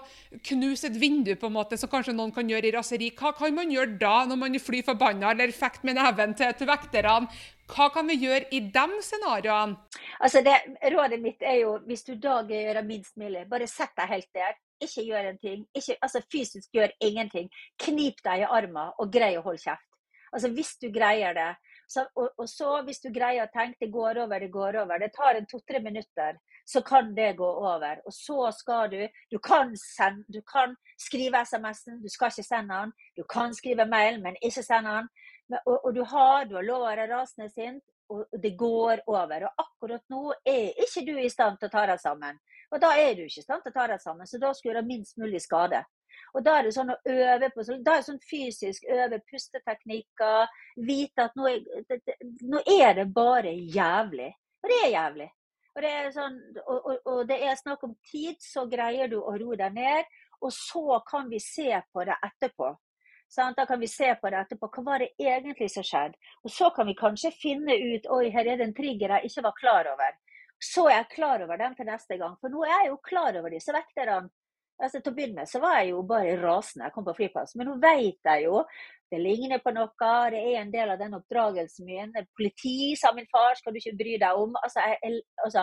knuse et vindu, på en måte, som kanskje noen kan gjøre i raseri? Hva kan man gjøre da, når man flyr forbanna eller fekter med neven til, til vekterne? Hva kan vi gjøre i de scenarioene? Altså det, rådet mitt er jo, hvis du da gjør minst mulig, bare sett deg helt der ikke gjør en ting. Ikke, altså fysisk gjør ingenting. Knip deg i armen og grei å holde kjeft. Altså hvis du greier det. Så, og, og, så hvis du greier å tenke det går over, det går over. Det tar en to-tre minutter, så kan det gå over. Og så skal du Du kan, send, du kan skrive SMS-en, du skal ikke sende den. Du kan skrive mail, men ikke sende den. Og, og, du har, å være rasende sint, og det går over. Og akkurat nå er ikke du i stand til å ta deg sammen. Og da er du ikke i stand til å ta deg sammen, så da skal du gjøre minst mulig skade. Og da er det sånn å øve på Da er det sånn fysisk øve pusteteknikker. Vite at nå er, nå er det bare jævlig. Og det er jævlig. Og det er, sånn, og, og, og det er snakk om tid, så greier du å roe deg ned. Og så kan vi se på det etterpå. Sånn, da kan vi se på det etterpå. Hva var det egentlig som skjedde? Og så kan vi kanskje finne ut oi, her er det en trigger jeg ikke var klar over så er jeg klar over dem til neste gang. For nå er jeg jo klar over disse vekterne. Altså, til å begynne med så var jeg jo bare rasende jeg kom på flyplassen. Men nå vet jeg jo det ligner på noe, det er en del av den oppdragelsen min. Politi, sa min far, skal du ikke bry deg om. Altså, jeg, altså,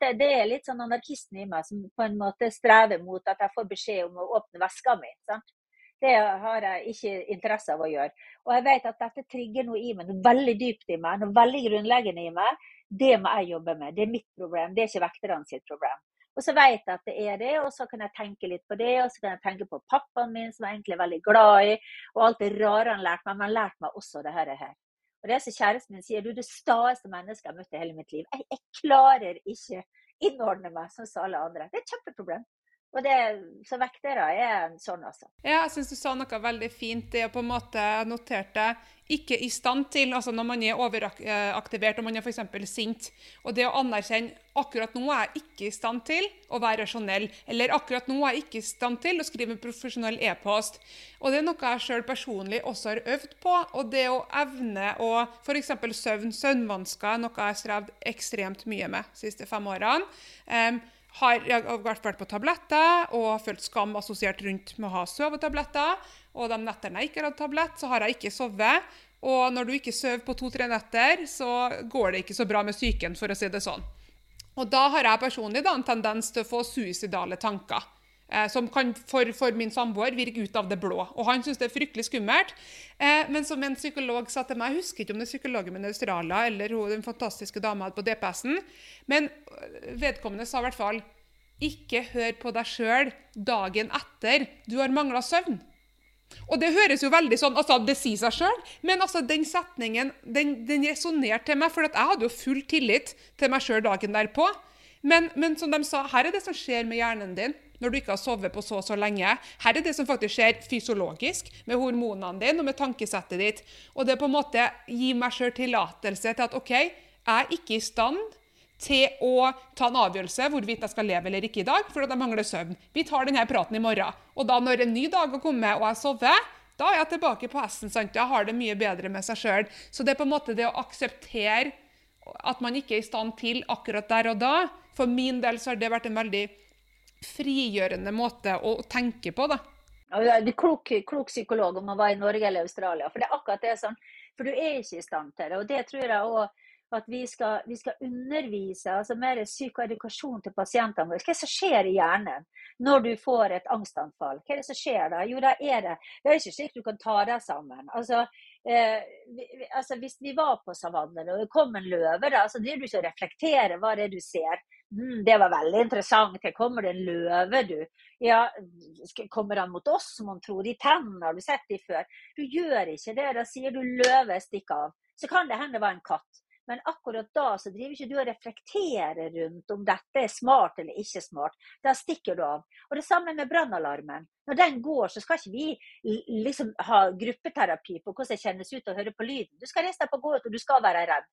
det er litt sånn anarkisten i meg som på en måte strever mot at jeg får beskjed om å åpne veska mi. Sant? Det har jeg ikke interesse av å gjøre. Og jeg vet at dette trigger noe i meg, noe veldig dypt i meg, noe veldig grunnleggende i meg. Det må jeg jobbe med. Det er mitt problem, det er ikke vekterne sitt problem. Og så vet jeg at det er det, og så kan jeg tenke litt på det. Og så kan jeg tenke på pappaen min, som jeg egentlig er veldig glad i, og alt det rare han lærte meg. Men han lærte meg også det her. Og det er så kjæresten min sier, du er det staeste mennesket jeg har møtt i hele mitt liv. Jeg, jeg klarer ikke innordne meg sånn som alle andre. Det er et kjempeproblem. Og det, Så vektere er sånn, altså. Ja, jeg syns du sa noe veldig fint. Det å på en måte noterte ikke i stand til, altså når man er overaktivert og man er f.eks. sint. Og det å anerkjenne akkurat nå er jeg ikke i stand til å være rasjonell. Eller akkurat nå er jeg ikke i stand til å skrive en profesjonell e-post. Og det er noe jeg sjøl personlig også har øvd på. Og det å evne å F.eks. søvn, søvnvansker, er noe jeg har strevd ekstremt mye med de siste fem årene. Um, har jeg vært på tabletter og følt skam assosiert rundt med å ha sovetabletter. Og de nettene jeg ikke har hatt tablett, så har jeg ikke sovet. Og når du ikke sover på to-tre netter, så går det ikke så bra med psyken, for å si det sånn. Og da har jeg personlig da, en tendens til å få suicidale tanker. Eh, som kan for, for min samboer virke ut av det blå. Og han syns det er fryktelig skummelt. Eh, men som en psykolog sa til meg, jeg husker ikke om det er psykologen min i Australia eller den fantastiske dama på DPS-en, men eh, vedkommende sa i hvert fall ikke hør på deg sjøl dagen etter du har mangla søvn. Og det høres jo veldig sånn, altså Det sier seg sjøl, men altså den setningen den, den resonnerte til meg. For jeg hadde jo full tillit til meg sjøl dagen derpå. Men, men, som de sa, her er det som skjer med hjernen din når du ikke har sovet på så og så lenge. Her er det som faktisk skjer fysiologisk, med hormonene dine og med tankesettet ditt. Og det er på en måte gi meg sjøl tillatelse til at OK, jeg er ikke i stand til å ta en avgjørelse hvorvidt jeg skal leve eller ikke i dag, for at jeg mangler søvn. Vi tar denne praten i morgen. Og da når en ny dag har kommet og jeg sover, da er jeg tilbake på hesten. sant? Jeg har det mye bedre med seg sjøl. Så det er på en måte det å akseptere at man ikke er i stand til akkurat der og da. For min del så har det vært en veldig frigjørende måte å tenke på. da. Ja, du er klok, klok psykolog om man var i Norge eller Australia. For det er akkurat det sånn, for du er ikke i stand til det. Og det tror jeg òg at vi skal, vi skal, undervise, altså mer psykoedukasjon til pasientene våre. Hva er det som skjer i hjernen når du får et angstanfall? Hva er det som skjer da? Jo, da er det Det er ikke slik du kan ta deg sammen. Altså, eh, vi, altså Hvis vi var på savannen og det kom en løve, da, så driver du ikke og reflekterer hva det er du ser. Mm, det var veldig interessant. Her kommer det en løve, du. Ja, kommer han mot oss, mon tro? De tennene, har du sett de før? Du gjør ikke det. Da sier du løve, stikk av. Så kan det hende det var en katt. Men akkurat da så driver ikke du og reflekterer rundt om dette er smart eller ikke smart. Da stikker du av. Og det samme med brannalarmen. Når den går, så skal ikke vi liksom ha gruppeterapi på hvordan det kjennes ut å høre på lyden. Du skal reise deg på gå ut, og du skal være redd.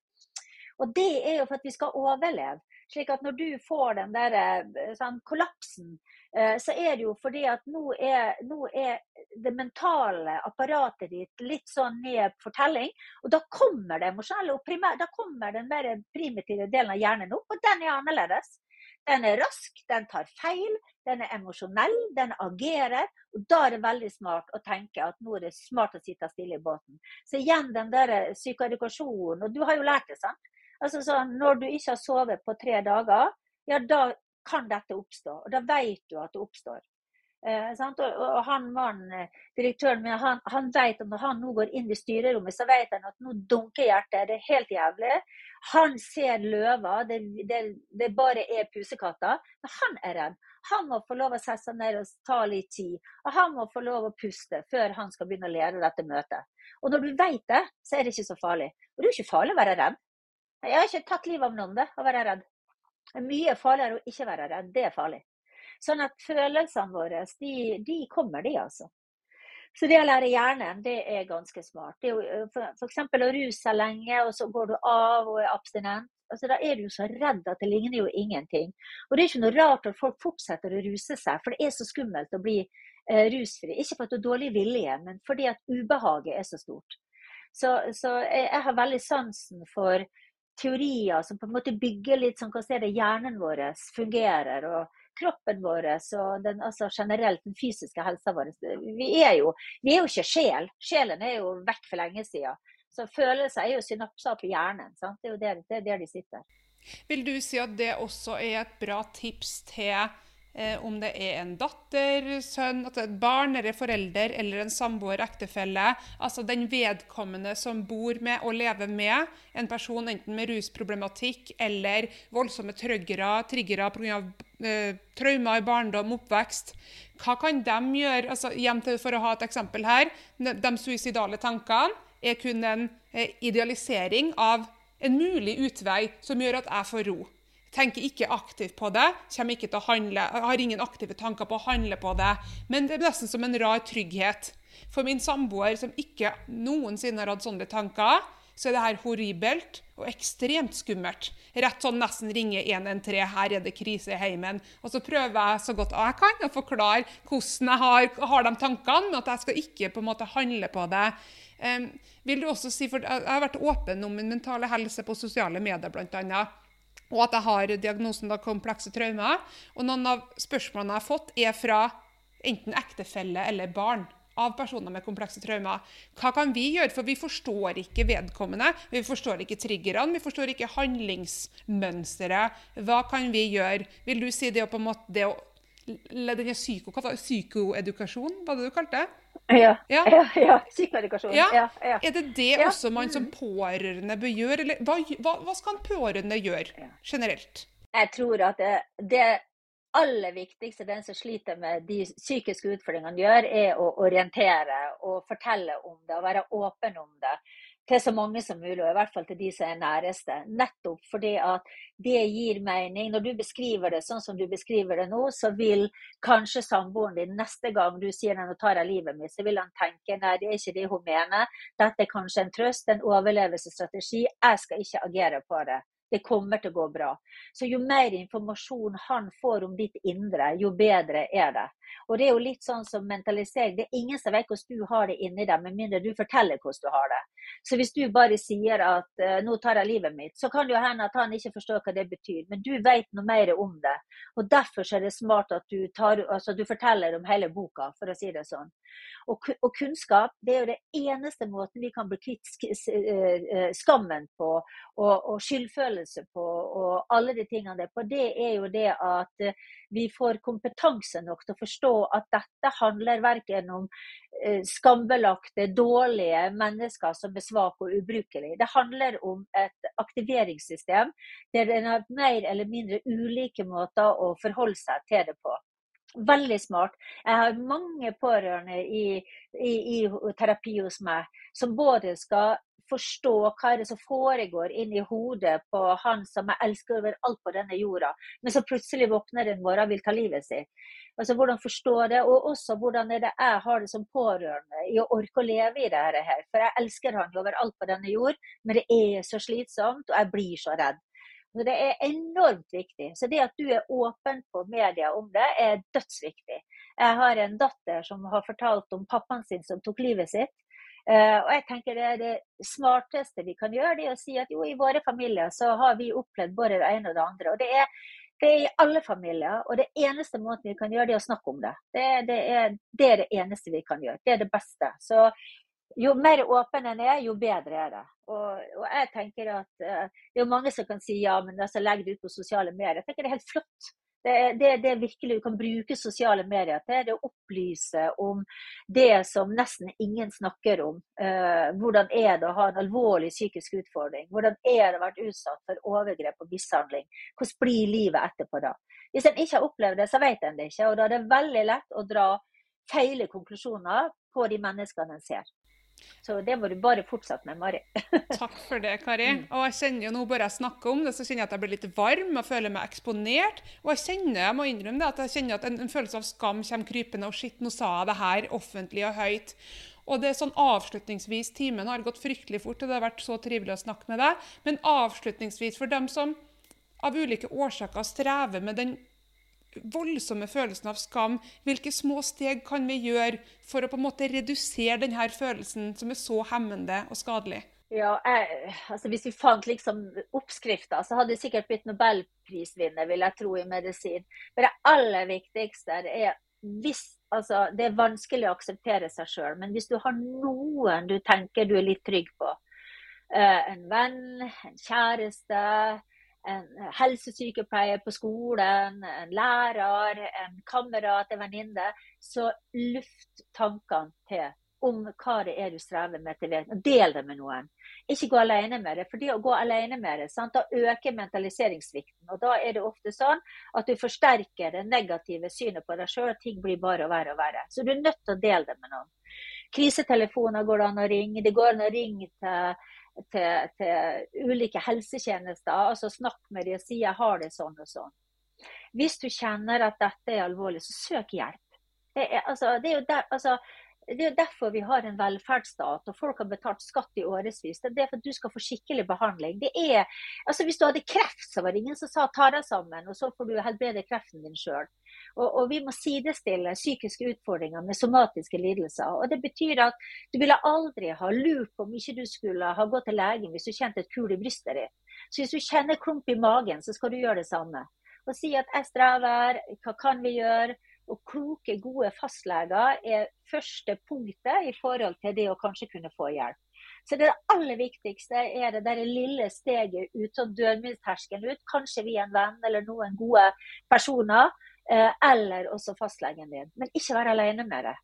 Og det er jo for at vi skal overleve. Slik at når du får den der eh, sånn, kollapsen, eh, så er det jo fordi at nå er, nå er, det mentale apparatet ditt litt sånn ned fortelling. Og da kommer det emosjonelle og primær, da kommer den mer primitive delen av hjernen opp, og den er annerledes. Den er rask, den tar feil, den er emosjonell, den agerer. Og da er det veldig smart å tenke at nå er det smart å sitte stille i båten. Så igjen den der psykoedukasjonen, og du har jo lært det, sant? Altså sånn, Når du ikke har sovet på tre dager, ja, da kan dette oppstå. Og da vet du at det oppstår. Eh, og, og, han mannen, direktøren min, han, han, vet at når han nå går inn i styrerommet, så vet han at nå dunker hjertet. Det er helt jævlig. Han ser løver, det, det, det bare er pusekatter. Men han er redd. Han må få lov å sette seg ned og ta litt tid. Og han må få lov å puste før han skal begynne å lede dette møtet. Og når du vet det, så er det ikke så farlig. Og det er jo ikke farlig å være redd. Jeg har ikke tatt livet av noen det, å være redd. Det er mye farligere å ikke være redd. Det er farlig. Sånn at følelsene våre, de, de kommer, de, altså. Så det å lære hjernen, det er ganske smart. Det er jo F.eks. å ruse seg lenge, og så går du av og er abstinent. Altså, da er du så redd at det ligner jo ingenting. Og det er ikke noe rart at folk fortsetter å ruse seg, for det er så skummelt å bli eh, rusfri. Ikke for at du har dårlig vilje, men fordi at ubehaget er så stort. Så, så jeg, jeg, har veldig sansen for teorier som på en måte bygger litt sånn, hvordan er det, hjernen vår fungerer. og kroppen vår og den, altså generelt den fysiske helsa vår. Vi er, jo, vi er jo ikke sjel. Sjelen er jo vekk for lenge siden. Så følelser er jo synapser på hjernen. Sant? Det er jo der, det er der de sitter. Vil du si at det også er et bra tips til eh, om det er en datter, sønn, altså et barn eller forelder eller en samboer, ektefelle, altså den vedkommende som bor med og lever med en person enten med rusproblematikk eller voldsomme trøggere, triggere pga. Eh, traumer i barndom, oppvekst. Hva kan de gjøre? Altså, igjen for å ha et eksempel her. De suicidale tankene er kun en eh, idealisering av en mulig utvei som gjør at jeg får ro tenker ikke aktivt på det, handle, har ingen aktive tanker på å handle på det. Men det er nesten som en rar trygghet. For min samboer, som ikke noensinne har hatt sånne tanker, så er det her horribelt og ekstremt skummelt. Rett sånn nesten ringe 113, her er det krise i heimen. Og så prøver jeg så godt jeg kan å forklare hvordan jeg har, har de tankene, men at jeg skal ikke på en måte handle på det. Um, vil du også si, for Jeg har vært åpen om min mentale helse på sosiale medier, bl.a og at jeg har diagnosen da komplekse traumer. Og noen av spørsmålene jeg har fått, er fra enten ektefelle eller barn av personer med komplekse traumer. Hva kan vi gjøre? For vi forstår ikke vedkommende. Vi forstår ikke triggerne, vi forstår ikke handlingsmønsteret. Hva kan vi gjøre? Vil du si det å på en måte det å denne psyko, psykoedukasjon, hva det du kalte det? Ja. ja. ja, Psykoedukasjon. Ja. Ja, Er det det også man som pårørende bør gjøre? Eller hva, hva skal en pårørende gjøre generelt? Jeg tror at det, det, aller viktigste den som sliter med de psykiske utfordringene, gjør, er å orientere og fortelle om det og være åpen om det til så mange som mulig, og i hvert fall til de som er næreste. Nettopp fordi at det gir mening. Når du beskriver det sånn som du beskriver det nå, så vil kanskje samboeren din neste gang du sier at 'nå tar jeg livet mitt', så vil han tenke nei, det er ikke det hun mener. Dette er kanskje en trøst, en overlevelsesstrategi. Jeg skal ikke agere på det. Det kommer til å gå bra. Så jo mer informasjon han får om ditt indre, jo bedre er det. Og det er jo litt sånn som mentalisering. Det er ingen som vet hvordan du har det inni deg, med mindre du forteller hvordan du har det. Så hvis du bare sier at uh, 'nå tar jeg livet mitt', så kan det jo hende at han ikke forstår hva det betyr. Men du vet noe mer om det. Og derfor er det smart at du, tar, altså, du forteller om hele boka, for å si det sånn. Og, og, kunnskap det er jo det eneste måten vi kan bli kvitt eh, eh, skammen på, og, og, skyldfølelse på, og alle de tingene der på. Det er jo det at vi får kompetanse nok til å forstå at dette handler verken om Eh, skambelagte, dårlige mennesker som er svake og ubrukelige. Det handler om et aktiveringssystem der det er mer eller mindre ulike måter å forholde seg til det på. Veldig smart. Jeg har mange pårørende i, i, i terapi hos meg som både skal forstå hva er det som foregår inni hodet på han som jeg elsker over alt på denne jorda, men som plutselig våkner en morgen og vil ta livet sitt. Altså Hvordan forstå det, og også hvordan er det jeg har det som pårørende i å orke å leve i dette her. For jeg elsker han overalt på denne jord, men det er så slitsomt, og jeg blir så redd. Så Det er enormt viktig. Så det at du er åpen på media om det, er dødsviktig. Jeg har en datter som har fortalt om pappaen sin som tok livet sitt. Uh, og jeg tenker Det det smarteste vi kan gjøre, det er å si at jo, i våre familier så har vi opplevd både det ene og det andre. og Det er, det er i alle familier. Og det eneste måten vi kan gjøre, det er å snakke om det. Det, det, er, det er, det eneste vi kan gjøre. Det er det beste. Så jo mer åpen en er, jo bedre er det. Og, og jeg tenker at uh, Det er jo mange som kan si ja, men altså, legg det ut på sosiale medier. Jeg tenker det er helt flott. Det er det, det virkelig du kan bruke sosiale medier til. Det å opplyse om det som nesten ingen snakker om. Eh, hvordan er det å ha en alvorlig psykisk utfordring? Hvordan er det å være utsatt for overgrep og mishandling? Hvordan blir livet etterpå da? Hvis en ikke har opplevd det, så vet en det ikke. Og da er det veldig lett å dra feile konklusjoner på de menneskene en ser. Så det må du bare fortsette med, Mari. [LAUGHS] Takk for det, Kari. Mm. Og jeg kjenner jo nå bare jeg snakker om det, så kjenner jeg at jeg blir litt varm og føler meg eksponert. Og jeg kjenner jeg må innrømme det, at jeg kjenner at en, en følelse av skam kommer krypende. Og shit, nå sa jeg det her offentlig og høyt. Og det er sånn avslutningsvis, Timen har gått fryktelig fort, og det har vært så trivelig å snakke med deg. Men avslutningsvis, for dem som av ulike årsaker strever med den voldsomme følelsen av skam, hvilke små steg kan vi gjøre for å på en måte redusere denne følelsen som er så hemmende og skadelig? Ja, jeg, altså Hvis vi fant liksom oppskrifta, så hadde vi sikkert blitt nobelprisvinner, vil jeg tro, i medisin. Men det aller viktigste er hvis altså, Det er vanskelig å akseptere seg sjøl, men hvis du har noen du tenker du er litt trygg på, uh, en venn, en kjæreste, en helsesykepleier på skolen, en lærer, en kamerat, en venninne, så luft tankene til om hva det er du strever med til og Del det med noen. Ikke gå alene med det. For det å gå alene med det, sant? da øker mentaliseringssvikten. Og da er det ofte sånn at du forsterker det negative synet på deg sjøl, og ting blir bare verre og verre. Så du er nødt til å dele det med noen. Krisetelefoner går det an å ringe. Det går an å ringe til til, til ulike helsetjenester. altså Snakk med dem og si jeg har det sånn og sånn. Hvis du kjenner at dette er alvorlig, så søk hjelp. Det er, altså, det er, der, altså, det er derfor vi har en velferdsstat og folk har betalt skatt i årevis. Det er for at du skal få skikkelig behandling. Er, altså Hvis du hadde kreft, så var det ingen som sa ta deg sammen, og så får du helbrede kreften din sjøl. Og, og, vi må sidestille psykiske utfordringer med somatiske lidelser. Og Det betyr at du ville aldri ha lurt på om ikke du skulle ha gått til legen hvis du kjente et kul i brystet ditt. Så hvis du kjenner klump i magen, så skal du gjøre det samme. Og si at jeg strever, hva kan vi gjøre? Og kloke, gode fastleger er første punktet i forhold til det å kanskje kunne få hjelp. Så det aller viktigste er det der lille steget ut, sånn dørmilterskelen ut. Kanskje via en venn eller noen gode personer Eh, eller også fastlegen din. Men ikke være alene med det.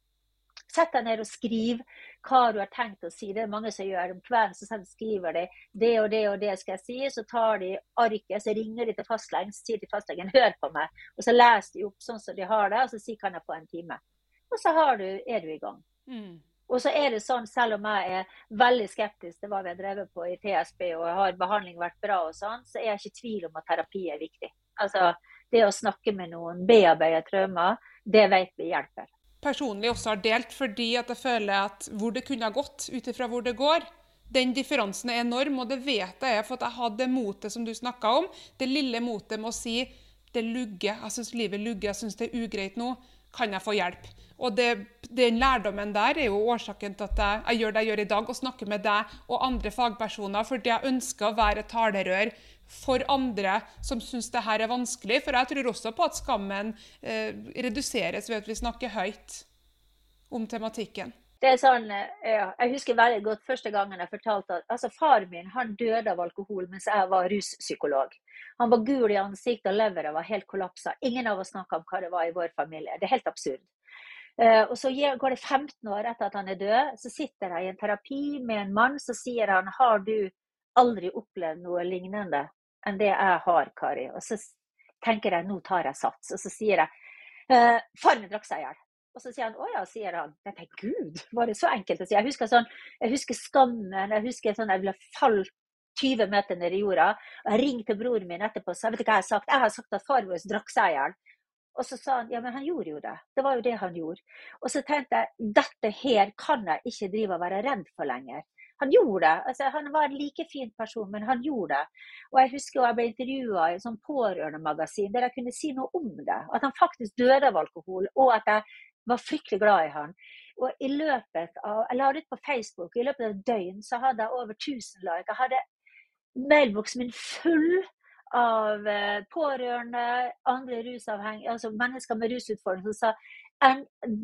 Sett deg ned og skriv hva du har tenkt å si. Det er mange som gjør om kvelden. Så skriver de det og det og det skal jeg si. Så tar de arket, så ringer de til fastlegen så sier de fastlegen hør på meg. Og så leser de opp sånn som de har det, og så sier kan jeg få en time. Og så du, er du i gang. Mm. Og så er det sånn, selv om jeg er veldig skeptisk til hva vi har drevet på i TSB, og har behandling vært bra og sånn, så er jeg ikke i tvil om at terapi er viktig. Altså, det å snakke med noen, bearbeide traumer, det vet vi hjelper. Personlig også har delt fordi at jeg føler at hvor det kunne ha gått, ut ifra hvor det går, den differansen er enorm, og det vet jeg for at jeg hadde det motet som du snakka om. Det lille motet med å si det lugger, jeg syns livet lugger, jeg syns det er ugreit nå. Kan jeg få hjelp? Og det, Den lærdommen der er jo årsaken til at jeg, jeg gjør det jeg gjør i dag, og snakker med deg og andre fagpersoner, fordi jeg ønsker å være et talerør for andre som syns det her er vanskelig. For jeg tror også på at skammen eh, reduseres ved at vi snakker høyt om tematikken. Det er sånn, eh, ja, Jeg husker veldig godt første gangen jeg fortalte at altså far min han døde av alkohol mens jeg var ruspsykolog. Han var gul i ansiktet og leveren var helt kollapsa. Ingen av oss snakka om hva det var i vår familie. Det er helt absurd. Uh, og Så går det 15 år etter at han er død, så sitter jeg i en terapi med en mann. Så sier han har du aldri opplevd noe lignende enn det jeg har, Kari. Og så tenker jeg nå tar jeg sats. Og så sier jeg eh, far min drakk seg i hjel. Og så sier han å ja, sier han. Jeg tenker gud, var det så enkelt å si? Jeg husker sånn, jeg husker skammen, jeg husker sånn jeg ville falt 20 meter ned i jorda. og Jeg ringte broren min etterpå og sa vet du hva jeg har sagt? Jeg har sagt at far vår drakk seg i hjel. Og så sa han ja, men han gjorde jo det. Det var jo det han gjorde. Og så tenkte jeg dette her kan jeg ikke drive og være redd for lenger. Han gjorde det. Altså, han var en like fin person, men han gjorde det. Og jeg husker jeg ble intervjua i et sånt pårørendemagasin der jeg kunne si noe om det. At han faktisk døde av alkohol, og at jeg var fryktelig glad i han. Og i løpet av, Jeg la det ut på Facebook. I løpet av et døgn så hadde jeg over 1000 like. Jeg hadde mailboksen min full av eh, pårørende, andre rusavhengige, altså mennesker med rusutfordringer som sa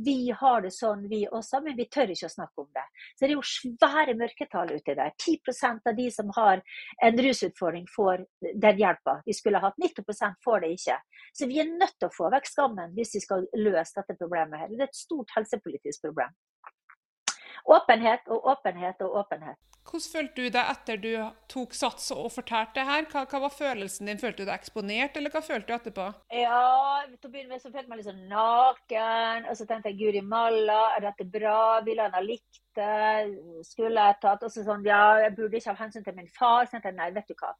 vi har det sånn vi også, men vi tør ikke å snakke om det. Så det er jo svære mørketall uti der. 10% av de som har en rusutfordring, får den hjelpa de skulle hatt. 90% får det ikke. Så vi er nødt til å få vekk skammen hvis vi skal løse dette problemet. her. Det er et stort helsepolitisk problem. Åpenhet og åpenhet og åpenhet. Hvordan følte du deg etter du tok sats og fortalte det her? Hva, hva, var følelsen din? Følte du deg eksponert, eller hva følte du etterpå? Ja, til å begynne med så følte jeg meg litt sånn naken. Og så tenkte jeg guri malla, er dette bra? Ville han ha likt det? Skulle jeg tatt Og så sånn, ja, jeg burde ikke av hensyn til min far. Så tenkte jeg nei, vet du hva.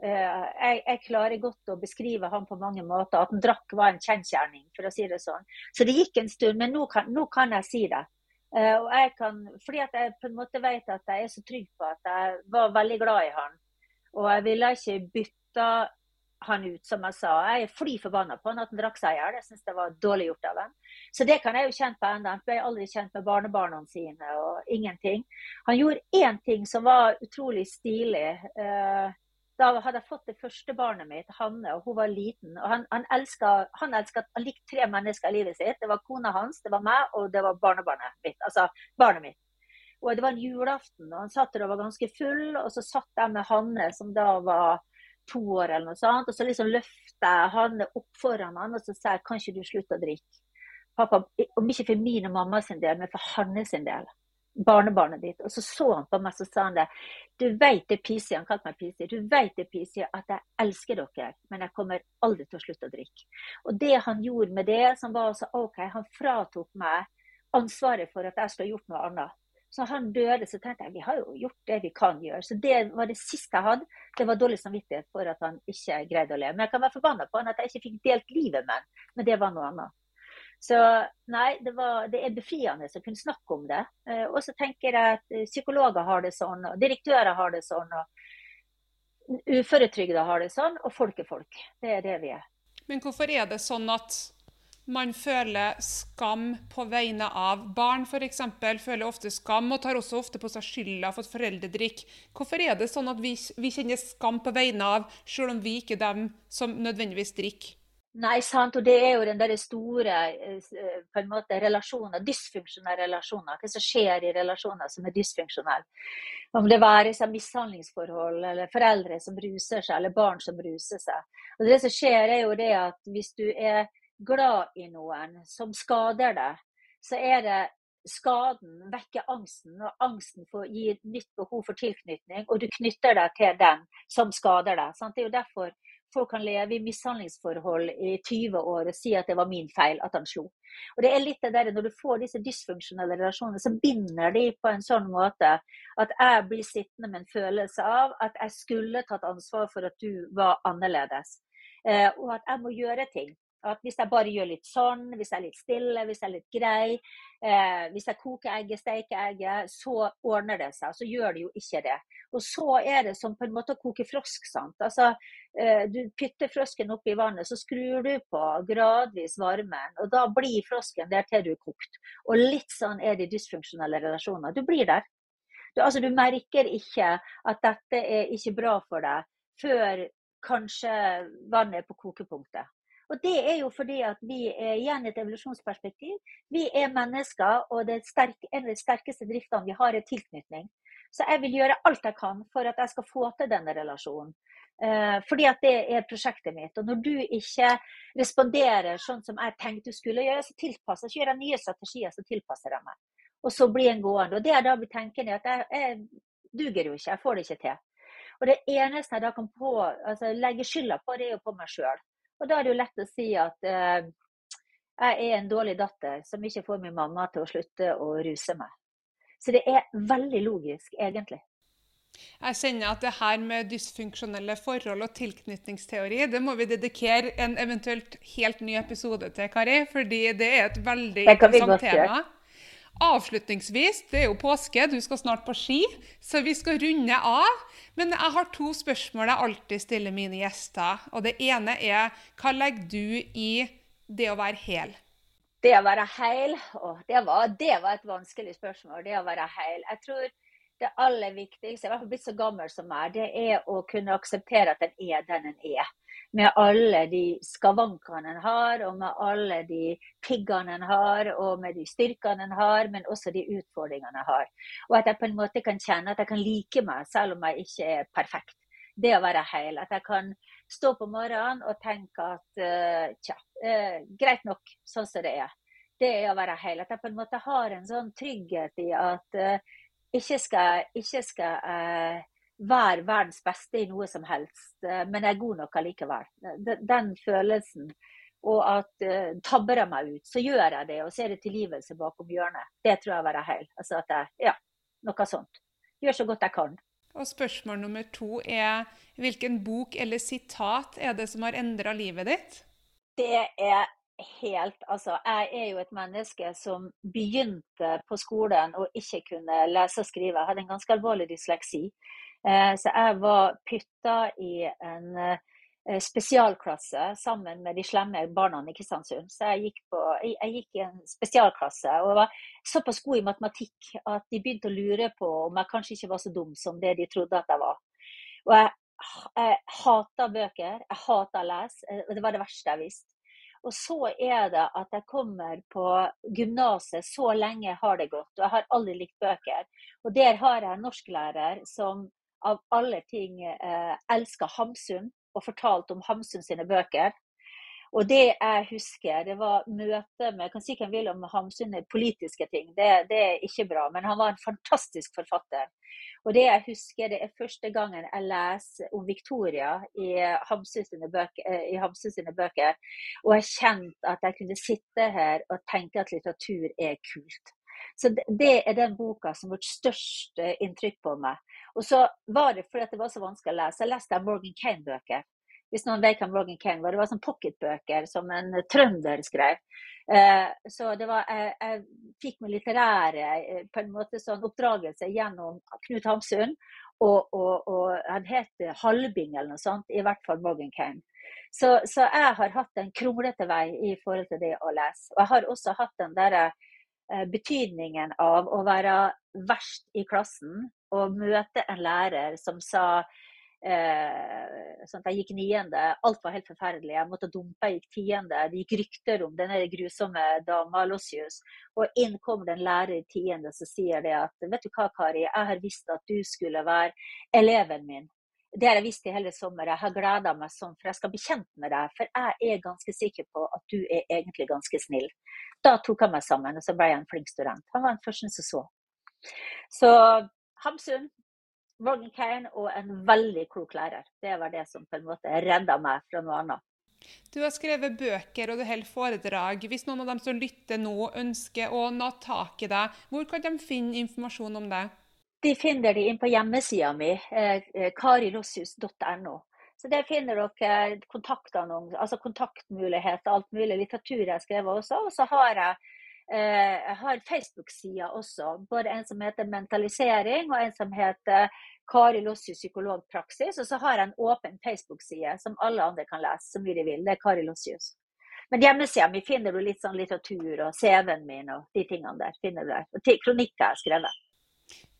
Uh, jeg, jeg, klarer godt å beskrive ham på mange måter. At han drakk var en kjensgjerning, for å si det sånn. Så det gikk en stund, men nå kan, nå kan jeg si det. Uh, og jeg kan, fordi at jeg på en måte vet at jeg er så trygg på at jeg var veldig glad i han. Og jeg ville ikke bytte han ut, som jeg sa. Jeg er fly forbanna på han at han drakk seg i hjel. Jeg syns det var dårlig gjort av ham. Så det kan jeg jo kjenne på ennå. Jeg ble aldri kjent med barnebarna sine og ingenting. Han gjorde én ting som var utrolig stilig. Uh, da hadde jeg fått det første barnet mitt, Hanne, og hun var liten. og Han, han, elsket, han, han tre mennesker i livet sitt. Det var kona hans, det var meg og det var barnebarnet mitt. Altså barnet mitt. Og Det var en julaften, og han satt der og var ganske full. Og så satt jeg med Hanne, som da var to år eller noe sånt. Og så liksom løfta jeg Hanne opp foran han, og så sa jeg kan ikke du slutte å drikke? Pappa, Om ikke for min og mamma sin del, men for Hanne sin del barnebarnet ditt. Og så så han på meg så sa han det. Du vet det, Pisi, han kalte meg Pisi. Du vet det, Pisi, at jeg elsker dere, men jeg kommer aldri til å slutte å drikke. Og det han gjorde med det, som var så OK, han fratok meg ansvaret for at jeg skulle ha gjort noe annet. Så han døde, så tenkte jeg vi har jo gjort det vi kan gjøre. Så det var det siste jeg hadde. Det var dårlig samvittighet for at han ikke greide å leve. Men jeg kan være forbanna på han at jeg ikke fikk delt livet med han, men det var noe annet. Så nei, det, var, det, er befriende å kunne snakke om det. Eh, og så tenker jeg at eh, psykologer har det sånn, og direktører har det sånn, og uføretrygda har det sånn, og folk er folk. Det er det vi er. Men hvorfor er det sånn at man føler skam på vegne av barn, f.eks. Føler ofte skam og tar også ofte på seg skylda for at foreldre drikker. Hvorfor er det sånn at vi, vi kjenner skam på vegne av, selv om vi ikke er dem som nødvendigvis drikker? Nei, sant. Og det er jo den der store eh, på en måte, relasjoner, dysfunksjonelle relasjoner. Hva som skjer i relasjoner som er dysfunksjonelle. Om det være seg mishandlingsforhold, eller foreldre som bruser seg, eller barn som bruser seg. Og Det som skjer, er jo det at hvis du er glad i noen som skader deg, så er det skaden vekker angsten, og angsten får, gir nytt behov for tilknytning, og du knytter deg til den som skader deg. Sant? Det er jo derfor folk kan leve i mishandlingsforhold i 20 år og si at det var min feil at han slo. Og det er litt det der, Når du får disse dysfunksjonelle relasjonene, så binder de på en sånn måte at jeg blir sittende med en følelse av at jeg skulle tatt ansvar for at du var annerledes. Eh, og at jeg må gjøre ting. At hvis jeg bare gjør litt sånn, hvis jeg er litt stille, hvis jeg er litt grei, eh, hvis jeg koker egget, steker egget, så ordner det seg. Så gjør det jo ikke det. Og så er det som på en måte å koke frosk. sant? Altså, eh, Du pytter frosken oppi vannet, så skrur du på gradvis varmen. Og da blir frosken der til du er kokt. Og litt sånn er det i dysfunksjonelle relasjoner. Du blir der. Du, altså, du merker ikke at dette er ikke bra for deg før kanskje vannet er på kokepunktet. Og Det er jo fordi at vi er igjen et evolusjonsperspektiv. Vi er mennesker, og det sterke, en av de sterkeste driftene vi har, er tilknytning. Så jeg vil gjøre alt jeg kan for at jeg skal få til denne relasjonen. Eh, fordi at det er prosjektet mitt. Og når du ikke responderer sånn som jeg tenkte du skulle gjøre, så tilpasser så jeg nye strategier som tilpasser jeg meg. Og så blir en gående. Og det er da vi tenker at jeg, jeg duger jo ikke, jeg får det ikke til. Og det eneste jeg da kan på, altså legge skylda på, det er jo på meg sjøl. Og da er det jo lett å si at eh, Jeg er en dårlig datter som ikke får min mamma til å slutte å ruse meg. Så det er veldig logisk, egentlig. Jeg kjenner at det her med dysfunksjonelle forhold og tilknytningsteori, det må vi dedikere en eventuelt helt ny episode til, Kari. Fordi det er et veldig interessant tema. Avslutningsvis, det er jo påske, du skal snart på ski, så vi skal runde av. Men jeg har to spørsmål jeg alltid stiller mine gjester. Og det ene er hva legger du i det å være hel? Det å være heil, det var, det var et vanskelig spørsmål. Det å være hel. Jeg tror det aller viktigste, i hvert fall blitt så gammel som meg, det er å kunne akseptere at en er den en er. Med alle de skavankene en har, og med alle de piggene en har, og med de styrkene en har, men også de utfordringene en har. Og at jeg på en måte kan kjenne at jeg kan like meg, selv om jeg ikke er perfekt. Det å være heil. At jeg kan stå på morgenen og tenke at uh, tja, uh, greit nok sånn som det er. Det er å være heil. At jeg på en måte har en sånn trygghet i at uh, ikke skal, ikke skal være verdens beste i noe som helst, uh, men jeg er god nok allikevel. Den, den følelsen. Og at uh, tabber jeg meg ut, så gjør jeg det, og så er det tilgivelse bakom hjørnet. Det tror jeg være heil. Altså at jeg, ja, noe sånt. Gjør så godt jeg kan. Og spørsmål nummer to er hvilken bok eller sitat er det som har endra livet ditt? Det er helt Altså, jeg er jo et menneske som begynte på skolen og ikke kunne lese og skrive. Jeg hadde en ganske alvorlig dysleksi. Eh, så jeg var pytta i en eh, spesialklasse sammen med de slemme barna i Kristiansund. Så jeg gikk, på, jeg gikk, i en spesialklasse og var såpass god i matematikk at de begynte å lure på om jeg kanskje ikke var så dum som det de trodde at jeg var. Og jeg, jeg hata bøker, jeg hata å lese, eh, og det var det verste jeg visste. Og så er det at jeg kommer på gymnaset, så lenge har det gått. Og jeg har aldri likt bøker. Og der har jeg en norsklærer som av alle ting eh, elska Hamsun, og fortalte om Hamsun sine bøker. Og det jeg husker, det var møte med Jeg kan si hva jeg vil om Hamsun politiske ting, det, det, er ikke bra. Men han var en fantastisk forfatter. Og det jeg husker, det er første gangen jeg leser om Victoria i Hamsun sine bøker, sine bøker og jeg kjente at jeg kunne sitte her og tenke at litteratur er kult. Så det er den boka som har gjort størst inntrykk på meg. Og så var det fordi det var så vanskelig å lese. Jeg leste Morgan Kane-bøker. Hvis noen vet hvem Morgan Kane var. Det var sånn pocketbøker som en trønder skrev. Eh, så det var, jeg, jeg fikk min litterære eh, på en måte sånn oppdragelse gjennom Knut Hamsun. Og, og, og han het Halbing eller noe sånt, i hvert fall Morgan Kane. Så, så, jeg har hatt en kronglete vei i forhold til det å lese. Og jeg har også hatt den derre eh, betydningen av å være verst i klassen og møte en lærer som sa Eh, sånn jeg gikk niende. Alt var helt forferdelig. Jeg måtte dumpe, jeg gikk tiende. Det gikk rykter om denne grusomme dama Lossius. Og inn kommer det en lærer i tiende som sier det at vet du hva, Kari, jeg har visst at du skulle være eleven min. Det har jeg visst i hele sommer. Jeg har gleda meg sånn, for jeg skal bli kjent med deg. For jeg er ganske sikker på at du er egentlig ganske snill. Da tok han meg sammen, og så ble jeg en flink student. Han var den første som så. Så Hamsun, Kane og en veldig klok lærer. Det var det som på en måte redda meg fra noe annet. Du har skrevet bøker og du holder foredrag. Hvis noen av dem som lytter nå, ønsker å nå tak i deg, hvor kan de finne informasjon om det? De finner det inn på hjemmesida mi, eh, eh Så Der finner dere kontaktannonser, altså kontaktmuligheter, alt mulig litteratur jeg har skrevet også. Og så har jeg jeg har Facebook-sider også. Både en som heter Mentalisering, og en som heter Kari Lossius psykologpraksis. Og så har jeg en åpen Facebook-side som alle andre kan lese så mye de vil. Det er Kari Lossius. Men hjemmesida mi finner du litt sånn litteratur og CV-en min og de tingene der. finner du der. Og kronikker jeg har skrevet.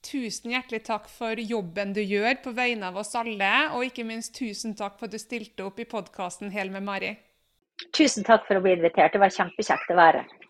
Tusen hjertelig takk for jobben du gjør på vegne av oss alle, og ikke minst tusen takk for at du stilte opp i podkasten Hel med Mari. Tusen takk for å bli invitert. Det var kjempekjekt å være her.